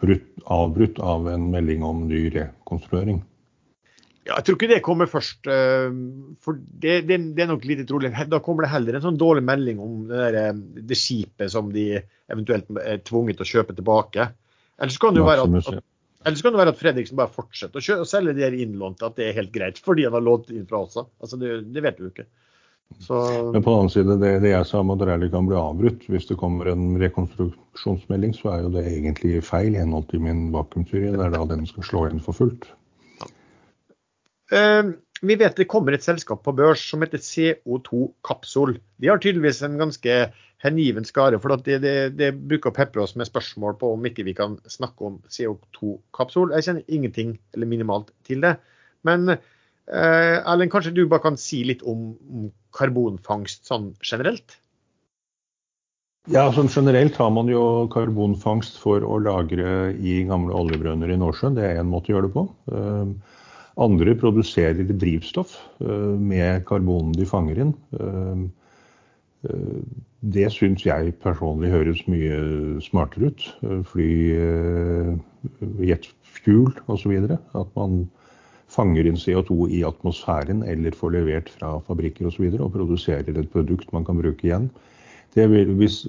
[SPEAKER 3] brutt, avbrutt av en melding om ny rekonstruering?
[SPEAKER 1] Ja, jeg tror ikke det kommer først. Eh, for det, det, det, er nok lite trolig. Da kommer det heller en sånn dårlig melding om det, der, det skipet som de eventuelt er tvunget til å kjøpe tilbake. Ellers kan det jo være at, at eller så kan det være at Fredriksen bare fortsetter å, kjø, å selge de her innlånte, at det er helt greit fordi han har lånt inn fra oss. Altså, det, det, vet du ikke.
[SPEAKER 3] Så... Men på den annen side, det, det jeg sa om at rally kan bli avbrutt hvis det kommer en rekonstruksjonsmelding, så er jo det egentlig feil i henhold til min vakuumteori. Det er da den skal slå inn for fullt.
[SPEAKER 1] Uh, vi vet det kommer et selskap på børs som heter CO2 Kapsol. De har tydeligvis en ganske hengiven skare. For det, de, de bruker å pepre oss med spørsmål på om ikke vi kan snakke om CO2 Kapsol. Jeg kjenner ingenting eller minimalt til det. Men eh, Erlend, kanskje du bare kan si litt om, karbonfangst sånn generelt?
[SPEAKER 3] Ja, sånn Generelt har man jo karbonfangst for å lagre i gamle oljebrønner i Nordsjøen. Det er én måte å gjøre det på. Uh, andre produserer drivstoff eh, med karbonen de fanger inn. Eh, eh, det syns jeg personlig høres mye smartere ut. Fly, jetfuel osv. At man fanger inn CO2 i atmosfæren eller får levert fra fabrikker osv. Og, så og produserer et produkt man kan bruke igjen. Vil, hvis,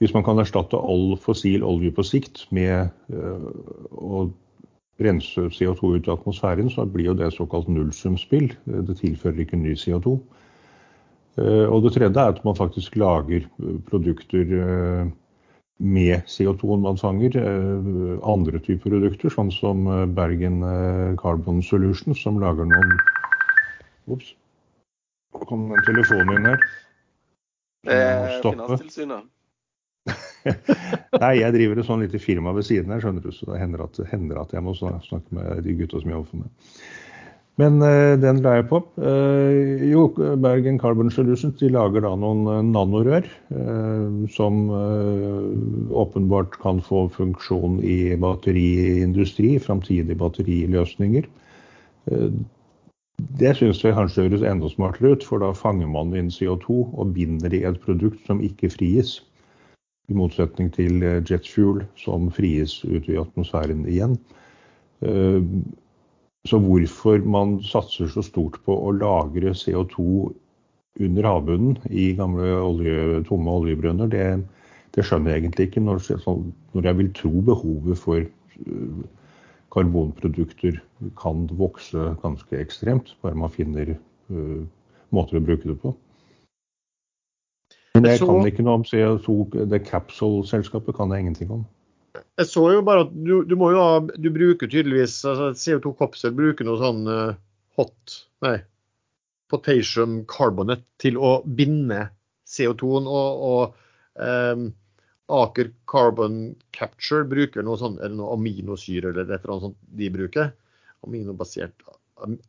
[SPEAKER 3] hvis, man kan erstatte all fossil olje på sikt med å rense CO2 ut i atmosfæren, så blir jo det såkalt nullsumspill. Det tilfører ikke ny CO2. Eh, og det tredje er at man faktisk lager eh, produkter eh, med CO2-en man fanger. Andre typer produkter, sånn som Bergen Carbon Solutions, som lager noen Ops. Kom den telefonen inn her.
[SPEAKER 2] Eh, Finanstilsynet.
[SPEAKER 3] Nei, jeg driver et sånn lite firma ved siden her, skjønner du, så det hender at, hender at jeg må snakke med de gutta som jobber for meg. Men uh, den la jeg på. Uh, jo, Bergen Carbon Solutions de lager da noen uh, nanorør uh, som åpenbart kan få funksjon i batteriindustri, framtidige batteriløsninger. Det syns jeg kanskje høres enda smartere ut, for da fanger man inn CO2 og binder i et produkt som ikke frigis. I motsetning til jet fuel, som fries ut i atmosfæren igjen. Eh, så hvorfor man satser så stort på å lagre CO2 under havbunnen i gamle olje, tomme oljebrønner, det, det, skjønner jeg egentlig ikke. Når, når jeg vil tro behovet for eh, karbonprodukter kan vokse ganske ekstremt, bare man finner måter å bruke det på. Men jeg så, kan ikke noe om CO2, det Capsule-selskapet kan jeg ingenting om.
[SPEAKER 1] Jeg så jo bare at du, du må jo ha, du bruker tydeligvis altså CO2-kapsel bruker noe sånn uh, hot Nei. Potassium carbonate til å binde CO2-en. Og, og um, Aker Carbon Capture bruker noe sånn, eller noe aminosyre eller et eller annet sånt de bruker. Aminobasert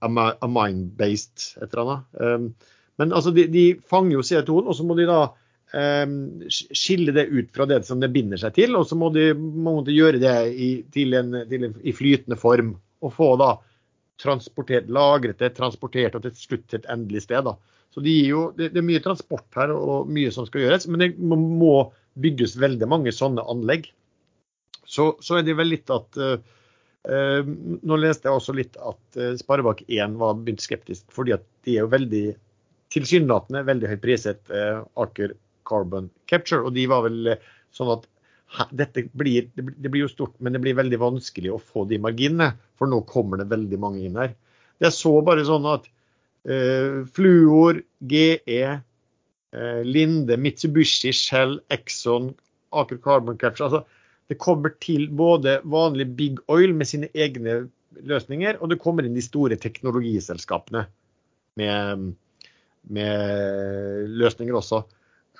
[SPEAKER 1] Amine-based et eller annet. Um, men altså, de, de fanger jo CO2-en, og så må de da eh, skille det ut fra det som det binder seg til. Og så må de, må gjøre det i, en, en, i flytende form. Og få da transportert, lagret det, transportert og til slutt til et endelig sted. da. Så de jo, det, det, er mye transport her og mye som skal gjøres, men det må bygges veldig mange sånne anlegg. Så, så er det vel litt at uh, Nå leste jeg også litt at uh, Sparebank1 var begynt skeptisk, fordi at de er jo veldig tilsynelatende veldig høyt priset, eh, Aker Carbon Capture. Og de var vel sånn at dette blir, det blir jo stort, men det blir veldig vanskelig å få de marginene. For nå kommer det veldig mange inn her. Jeg så bare sånn at eh, Fluor, GE, eh, Linde, Mitsubishi, Shell, Exxon, Aker Carbon Capture altså, Det kommer til både vanlig Big Oil med sine egne løsninger, og det kommer inn de store teknologiselskapene med, med løsninger også.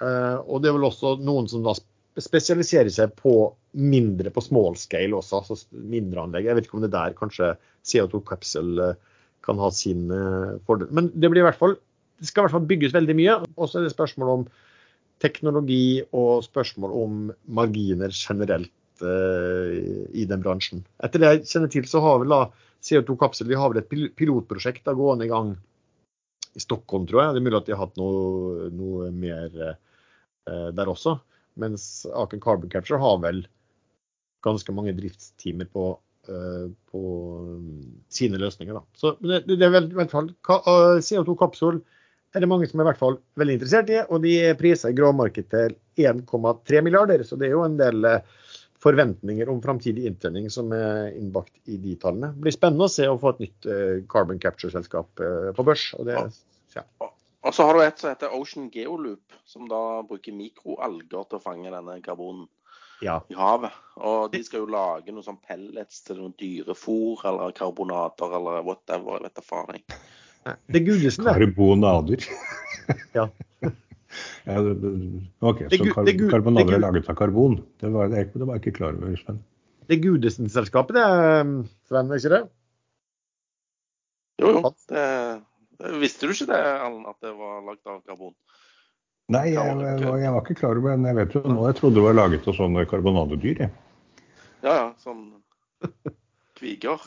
[SPEAKER 1] Uh, og det er vel også noen som da spesialiserer seg på mindre, på small scale også, altså mindre anlegg. Jeg vet ikke om det der kanskje CO2 Capsule eh, kan ha sin eh, fordel. Men det blir i hvert fall, det skal i hvert fall bygges veldig mye. Og så er det spørsmål om teknologi og spørsmål om marginer generelt i den bransjen. Etter det jeg kjenner til, så har vel da CO2 Capsule vi har vel et pilotprosjekt da gående i gang i Stockholm, tror jeg. Det er mulig at de har hatt noe, noe mer eh, der også. Mens Aken Carbon Capture har vel ganske mange driftstimer på, eh, på um, sine løsninger. Da. Så det, det, er vel, i hvert fall uh, CO2 Kapsol er det mange som er i hvert fall veldig interessert i, og de priser gråmarked til 1,3 milliarder. Så det er jo en del uh, forventninger om framtidig inntjening som er innbakt i de tallene. Det blir spennende å se å få et nytt carbon capture-selskap på børs. og det
[SPEAKER 2] ja. Og så har du et som heter Ocean Geoloop, som da bruker mikroalger til å fange denne karbonen ja. i havet. Og de skal jo lage noe sånn pellets til noen dyrefôr eller karbonater eller whatever. Jeg vet da faen. jeg.
[SPEAKER 1] Det Gudesen, det.
[SPEAKER 3] Karbonader.
[SPEAKER 1] ja.
[SPEAKER 3] ja det, OK, så kar karbonader er laget av karbon. Det var, det, det var jeg ikke klar over, Sven.
[SPEAKER 1] Det Gudesen-selskapet, det, Sven, er ikke det?
[SPEAKER 2] Jo, jo. Det Visste du ikke det, Allen, at det var lagd av karbon?
[SPEAKER 3] Nei, jeg, jeg, jeg, var ikke klar over det. Men jeg vet jo nå jeg trodde det var laget av sånne karbonadedyr. Jeg.
[SPEAKER 2] Ja, ja. Sånn kviger.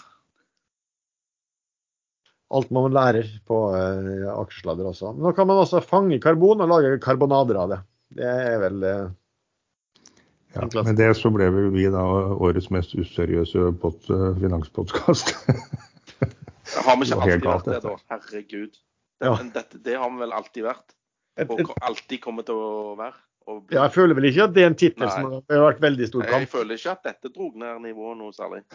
[SPEAKER 1] Alt man lærer på uh, aksjesladder også. Men nå kan man også fange karbon og lage karbonader av det. Det er vel uh,
[SPEAKER 3] ja, Med det så ble vi da årets mest useriøse uh, finanspodkast.
[SPEAKER 2] Har vi ikke alltid vært det, da? Herregud. Det, ja. dette, det har vi vel alltid vært? Og alltid kommer til å være?
[SPEAKER 1] Ja, jeg føler vel ikke at det er en tittel som har vært veldig stor kamp.
[SPEAKER 2] Jeg føler ikke at dette dro ned nivået noe særlig.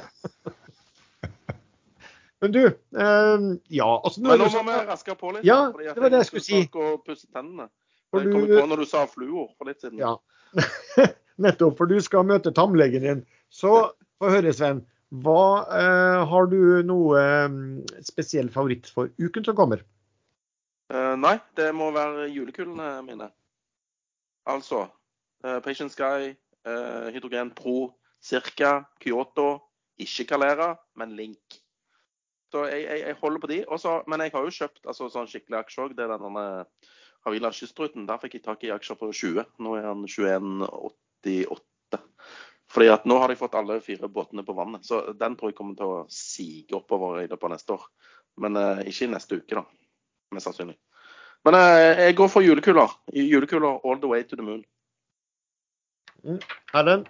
[SPEAKER 1] Men du, eh, ja altså,
[SPEAKER 2] nå Men nå må vi raske på litt.
[SPEAKER 1] Ja, det var det jeg skulle si.
[SPEAKER 2] Og pusse tennene. Jeg kom på når du sa fluor for litt siden.
[SPEAKER 1] Ja, nettopp. For du skal møte tannlegen din. Så få høre, Sven. Hva eh, Har du noe um, spesiell favoritt for uken som kommer?
[SPEAKER 2] Uh, nei, det må være julekulene mine. Altså uh, Patient Sky, uh, Hydrogen Pro, Circa, Kyoto. Ikke Calera, men Link. Så jeg, jeg, jeg holder på de. Også, men jeg har jo kjøpt altså, sånn skikkelig aksje òg. Det er denne Havila Kystruten. Der fikk jeg tak i aksjer for 20. Nå er han 21,88. Fordi at nå har de fått alle fire båtene på vannet. Så den tror jeg kommer til å sige oppover i løpet av neste år. Men eh, ikke i neste uke, da. Mest sannsynlig. Men eh, jeg går for julekuler. Julekuler all the way to the moon.
[SPEAKER 1] Mm. Erlend?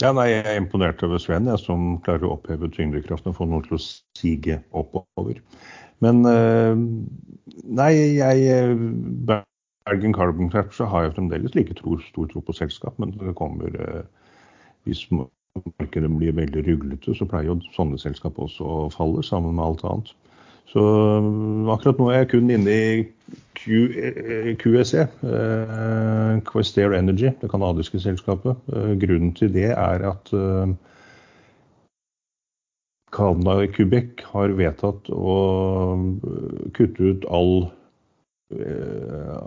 [SPEAKER 3] Ja, nei, Jeg er imponert over Sven, jeg, som klarer å oppheve tyngdekraften og få noe til å sige oppover. Men eh, nei, jeg eh, Bergen Carbon Capture har jeg fremdeles like tro, stor tro på selskap, men det kommer eh, hvis markedet blir veldig ruglete, så pleier jo sånne selskap også å falle sammen med alt annet. Så øh, akkurat nå er jeg kun inne i QSE, eh, Questair Energy, det canadiske selskapet. Eh, grunnen til det er at eh, Canada Quebec har vedtatt å kutte ut all,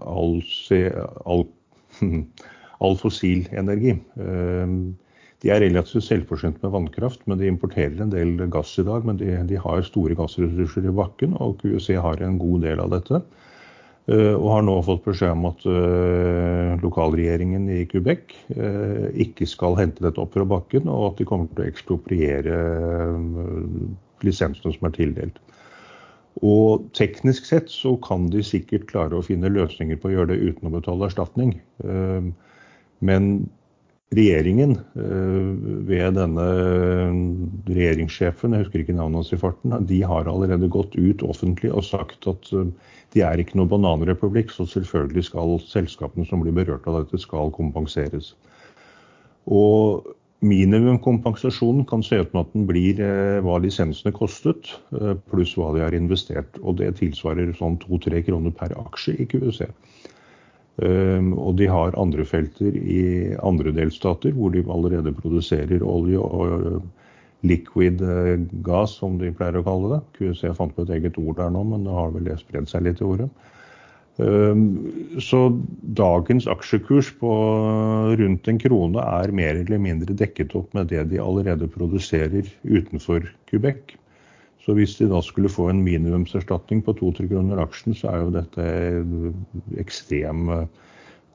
[SPEAKER 3] all, all, all fossil energi. De er relativt selvforsynt med vannkraft, men de importerer en del gass i dag. Men de, de har store gassressurser i bakken, og QUC har en god del av dette. Uh, og har nå fått beskjed om at uh, lokalregjeringen i Quebec uh, ikke skal hente dette opp fra bakken, og at de kommer til å ekspropriere lisensene som er tildelt. Og teknisk sett så kan de sikkert klare å finne løsninger på å gjøre det uten å betale erstatning. Men regjeringen ved denne regjeringssjefen, jeg husker ikke navnet hans i farten, de har allerede gått ut offentlig og sagt at de er ikke noe bananrepublikk, så selvfølgelig skal selskapene som blir berørt av dette, skal kompenseres. Og minimumkompensasjonen kan se ut som at den blir eh, hva lisensene kostet, eh, pluss hva de har investert. Og det tilsvarer sånn 2-3 kroner per aksje i QUC. Um, og de har andre felter i andre delstater hvor de allerede produserer olje og liquid eh, gas, som de pleier å kalle det. QC fant på et eget ord der nå, men det har vel det spredd seg litt i ordet. Ehm, så dagens aksjekurs på rundt en krone er mer eller mindre dekket opp med det de allerede produserer utenfor Quebec. Så hvis de da skulle få en minimumserstatning på to-tre kroner aksjen, så er jo dette ekstrem eh,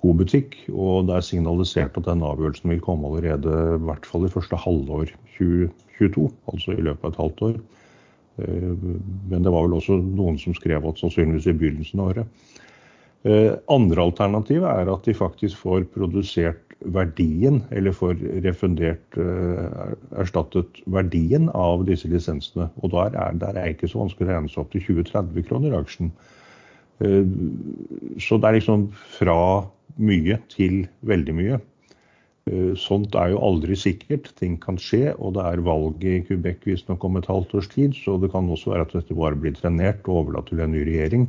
[SPEAKER 3] god butikk. Og det er signalisert at den avgjørelsen vil komme allerede i hvert fall i første halvår 2022, altså i løpet av et halvt år. Eh, men det var vel også noen som skrev at sannsynligvis i begynnelsen av året. Eh, andre alternativet er at de faktisk får produsert verdien, eller får refundert, eh, erstattet verdien av disse lisensene. Og der er, er ikke så vanskelig å regne seg opp til 20-30 kroner aksjen. Så det er liksom fra mye til veldig mye. Eh, sånt er jo aldri sikkert. Ting kan skje. Og det er valg i Quebec visstnok om et halvt års tid, så det kan også være at dette bare blir trenert og overlatt til en ny regjering.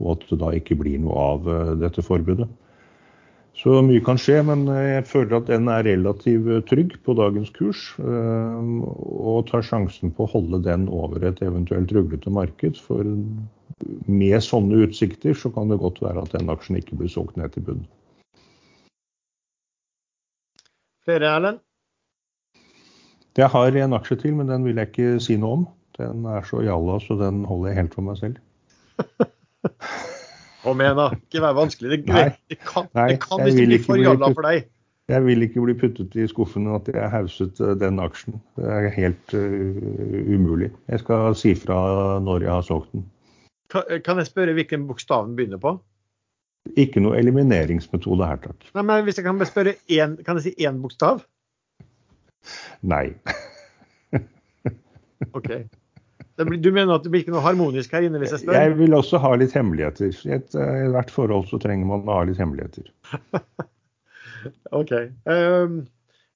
[SPEAKER 3] Og at det da ikke blir noe av eh, dette forbudet. Så mye kan skje, men eh, jeg føler at den er relativt trygg på dagens kurs. Og tar sjansen på å holde den over et eventuelt ruglete marked. For med sånne utsikter så kan det godt være at den aksjen ikke blir solgt ned til bunnen.
[SPEAKER 1] Flere, Erlend?
[SPEAKER 3] Jeg har en aksje til, men den vil jeg ikke si noe om. Den er så jalla, så den holder jeg helt for meg selv.
[SPEAKER 1] Kom igjen, da. Ikke vær vanskelig. Det, det kan, Nei, det kan ikke bli for jalla for deg.
[SPEAKER 3] Jeg vil ikke bli puttet i skuffen at jeg hauset eh, den aksjen. Det er helt uh, umulig. Jeg skal si fra når jeg har solgt den.
[SPEAKER 1] Kan, kan jeg spørre hvilken bokstav den begynner på?
[SPEAKER 3] Ikke noe elimineringsmetode her, takk.
[SPEAKER 1] Nei, men Hvis jeg kan spørre én, kan jeg si én bokstav?
[SPEAKER 3] Nei.
[SPEAKER 1] OK. Blir, du mener at det blir ikke noe harmonisk her inne hvis jeg spør?
[SPEAKER 3] Jeg vil også ha litt hemmeligheter. I ethvert forhold så trenger man å ha litt hemmeligheter.
[SPEAKER 1] OK. Um,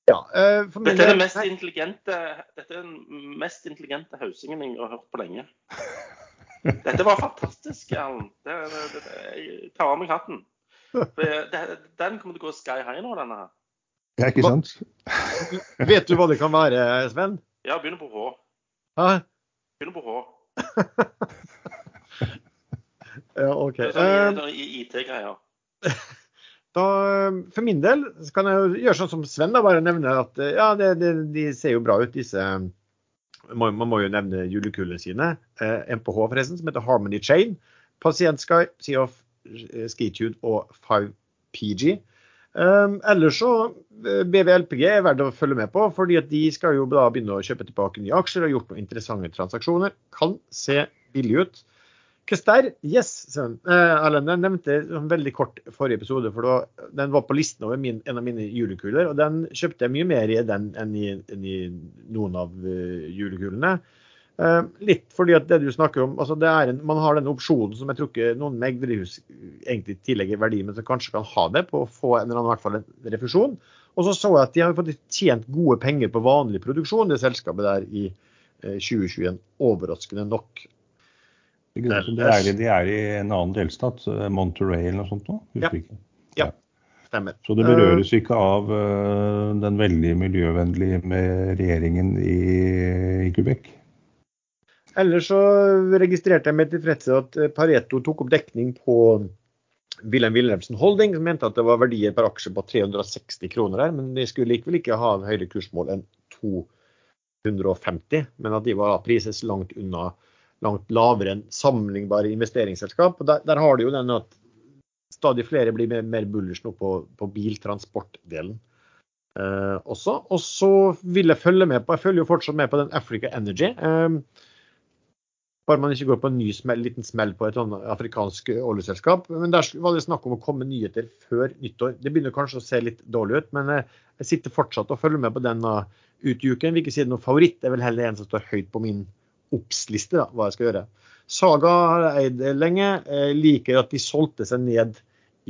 [SPEAKER 1] ja, uh,
[SPEAKER 2] dette, er den mest intelligente, dette er den mest intelligente hausingen jeg har hørt på lenge. Dette var fantastisk, Erlend. Jeg tar av meg hatten. Den kommer til å gå sky high nå, denne.
[SPEAKER 3] Ja, ikke sant?
[SPEAKER 1] Vet du hva det kan være, Sven?
[SPEAKER 2] Ja, begynner på H.
[SPEAKER 1] Hæ?
[SPEAKER 2] Begynner på H.
[SPEAKER 1] ja, OK. Det
[SPEAKER 2] er sånn IT-greier.
[SPEAKER 1] Da, for min del kan jeg gjøre sånn som Sven, da, bare nevne at ja, det, det, de ser jo bra ut, disse man må jo nevne julekulene sine. MPH, eh, forresten, som heter Harmony Chain. Pasientsky, Sea of eh, Skitude og 5PG. Um, ellers så eh, BVLPG er verdt å følge med på, fordi at de skal jo da begynne å kjøpe tilbake nye aksjer og gjort noen interessante transaksjoner. Kan se billig ut. Kester, yes. Eh, Erlend, jeg nevnte veldig kort forrige episode, for da, den var på listen over min, en av mine julekuler. Og den kjøpte jeg mye mer i den enn i, enn i noen av uh, julekulene. Uh, litt fordi at det du snakker om, altså det en, man har den opsjonen som jeg tror ikke noen meglerhus egentlig tillegger verdi, men som kanskje kan ha det på å få en eller annen, hvert fall en refusjon. Og så så jeg at de har fått tjent gode penger på vanlig produksjon, det selskapet der i uh, 2021. Overraskende nok.
[SPEAKER 3] Det er, de er i en annen delstat, Monterey eller noe sånt nå?
[SPEAKER 1] Ja. ja. stemmer.
[SPEAKER 3] Så det berøres ikke av den veldig miljøvennlige med regjeringen i, i Quebec?
[SPEAKER 1] Ellers så registrerte jeg med tilfredshet at Pareto tok opp dekning på Wilhelm Wilhelmsen Holding, som mente at det var verdier per aksje på 360 kroner her, men de skulle likevel ikke ha en høyere kursmål enn 250, men at de var prises langt unna langt lavere enn sammenlignbare investeringsselskap. Og der, der har du jo den at stadig flere blir mer, mer bullish nå på, på biltransportdelen eh, også. Og så vil jeg følge med på, jeg følger jo fortsatt med på den Africa Energy. Eh, bare man ikke går på en ny smell, liten smell på et sånn afrikansk oljeselskap. Men der var det snakk om å komme nyheter før nyttår. Det begynner kanskje å se litt dårlig ut, men eh, jeg sitter fortsatt og følger med på den ut i uken. Vil ikke si det noe favoritt, det er vel heller en som står høyt på min obs-liste, hva jeg skal gjøre. Saga har eid lenge. Jeg liker at de solgte seg ned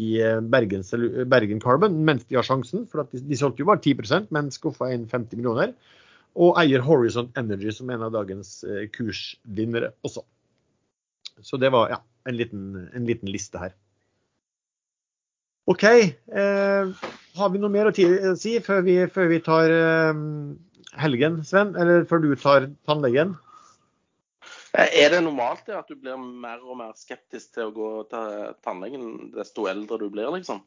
[SPEAKER 1] i eh, Bergen, Bergen Carbon mens de har sjansen. For de, de, solgte jo bare 10% men skuffa inn 50 millioner. Og eier Horizon Energy som en av dagens eh, kursvinnere også. Så det var ja, en liten, en liten liste her. OK. Eh, har vi noe mer å si før vi, før vi tar eh, helgen, Sven? Eller før du tar tannlegen?
[SPEAKER 2] Er det normalt det at du blir mer og mer skeptisk til å gå til tannlegen desto eldre du blir, liksom?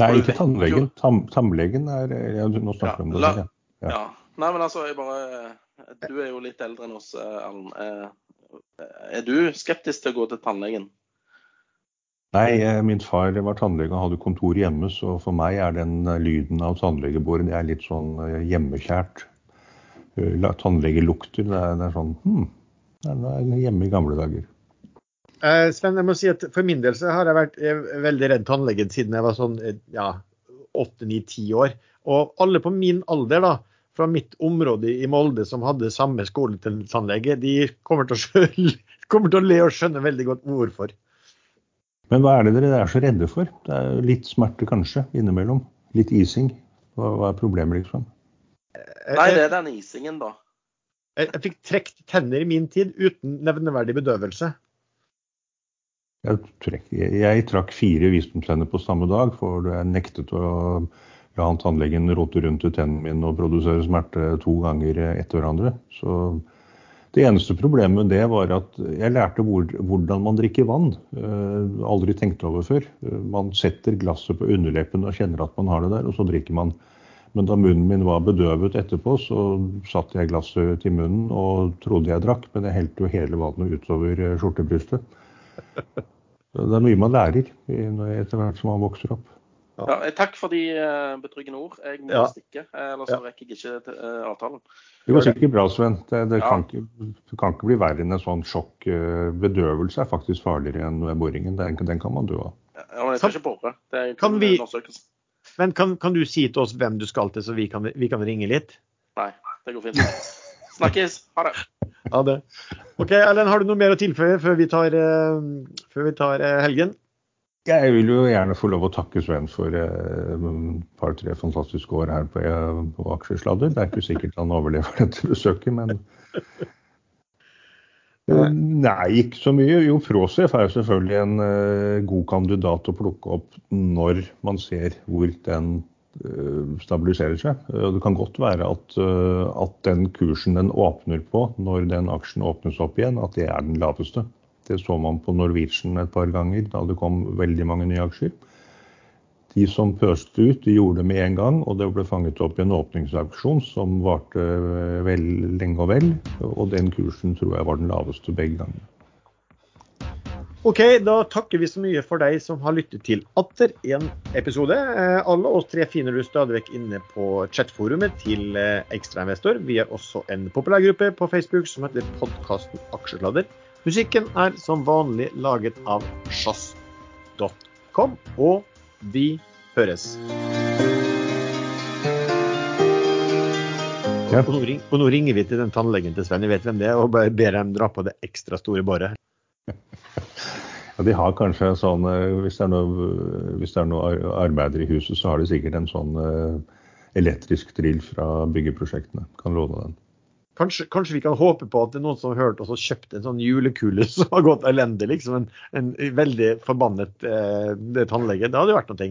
[SPEAKER 3] Nei, ikke tannlegen. Tam, tannlegen er ja, Nå snakker vi ja, om det.
[SPEAKER 2] Ja. ja. Nei, men altså, jeg bare Du er jo litt eldre enn oss, Allen. Eh, er du skeptisk til å gå til tannlegen?
[SPEAKER 3] Nei, eh, min far var tannlege og hadde kontor hjemme, så for meg er den eh, lyden av tannlegebordet det er litt sånn hjemmekjært. Tannlegelukter, det er, det er sånn hm, det er hjemme i gamle dager.
[SPEAKER 1] Eh, Sven, jeg må si at for min del så har jeg vært veldig redd tannlegen siden jeg var sånn ja, åtte-ni-ti år. Og alle på min alder, da, fra mitt område i Molde som hadde samme skoletannlege, de kommer til, å, kommer til å le og skjønne veldig godt hvorfor.
[SPEAKER 3] Men hva er det dere er så redde for? Det er litt smerte kanskje innimellom? Litt ising? Hva, hva er problemet, liksom?
[SPEAKER 2] Nei, det er den isingen, da.
[SPEAKER 1] Jeg, jeg fikk trukket tenner i min tid uten nevneverdig bedøvelse.
[SPEAKER 3] Jeg, trekk, jeg, jeg trakk fire visdomstenner på samme dag, for jeg nektet å la han tannlegen roter rundt i tennene mine og produsere smerte to ganger etter hverandre. Så det eneste problemet med det var at jeg lærte hvor, hvordan man drikker vann. Eh, aldri tenkt over før. Uh, man setter glasset på underleppen og kjenner at man har det der, og så drikker man. Men da munnen min var bedøvet etterpå, så satte jeg glasset til munnen og trodde jeg drakk, men jeg helte jo hele vannet utover eh, skjortebrystet. Det er mye man lærer etter hvert som man vokser opp.
[SPEAKER 2] Ja, takk for de eh, betryggende ord. Jeg må ja. stikke, eh, ellers ja. rekker jeg ikke avtalen.
[SPEAKER 3] Det går sikkert bra, Sven. Det, det, ja. kan ikke, det, kan ikke, bli verre enn en sånn sjokk. Bedøvelse er faktisk farligere enn boringen. Den, den kan man dø av.
[SPEAKER 2] Ja, men jeg skal ikke bore. Det er kan vi,
[SPEAKER 1] men kan, kan, du si til oss hvem du skal til, så vi kan, vi kan ringe litt?
[SPEAKER 2] Nei, det går fint. Snakkes. Ha det.
[SPEAKER 1] Ha det. OK, Erlend, har du noe mer å tilføye før vi tar, før vi tar helgen?
[SPEAKER 3] Jeg vil jo gjerne få lov å takke Sven for et uh, par-tre fantastiske år her på, på Aksjesladder. Det er ikke sikkert han overlever dette besøket, men Eh, nei, ikke så mye. Jo, Frosef er jo selvfølgelig en uh, god kandidat å plukke opp når man ser hvor den uh, stabiliserer seg. Uh, det kan godt være at, at, den kursen den åpner på når den aksjen åpnes opp igjen, at det er den laveste. Det så man på Norwegian et par ganger da det kom veldig mange nye aksjer. De som pøste ut, de gjorde det med en gang, og det ble fanget opp i en åpningsauksjon som varte eh, vel lenge og vel. Og den kursen tror jeg var den laveste begge ganger.
[SPEAKER 1] OK, da takker vi så mye for deg som har lyttet til atter en episode. Eh, alle oss tre finner du stadig vekk inne på chatforumet til eh, Ekstrainvestor. Vi har også en populærgruppe på Facebook som heter podkasten Aksjesladder. Musikken er som vanlig laget av sjazz.com. Og vi høres. Og, nå ring, og, nå ringer vi til den tannlegen til Sven, jeg vet hvem det er, og bare ber dem dra på det ekstra store boret.
[SPEAKER 3] Ja, de har kanskje en sånn, eh, hvis det, er noe, det er noe arbeider i huset, så har de sikkert en sånn uh, elektrisk drill fra byggeprosjektene. Kan låne den.
[SPEAKER 1] Kanskje, kanskje, vi kan håpe på at det er noen som har hørt oss og kjøpt en sånn julekule som har gått elendig. liksom En, en veldig forbannet eh, tannlege. Det hadde jo vært noe.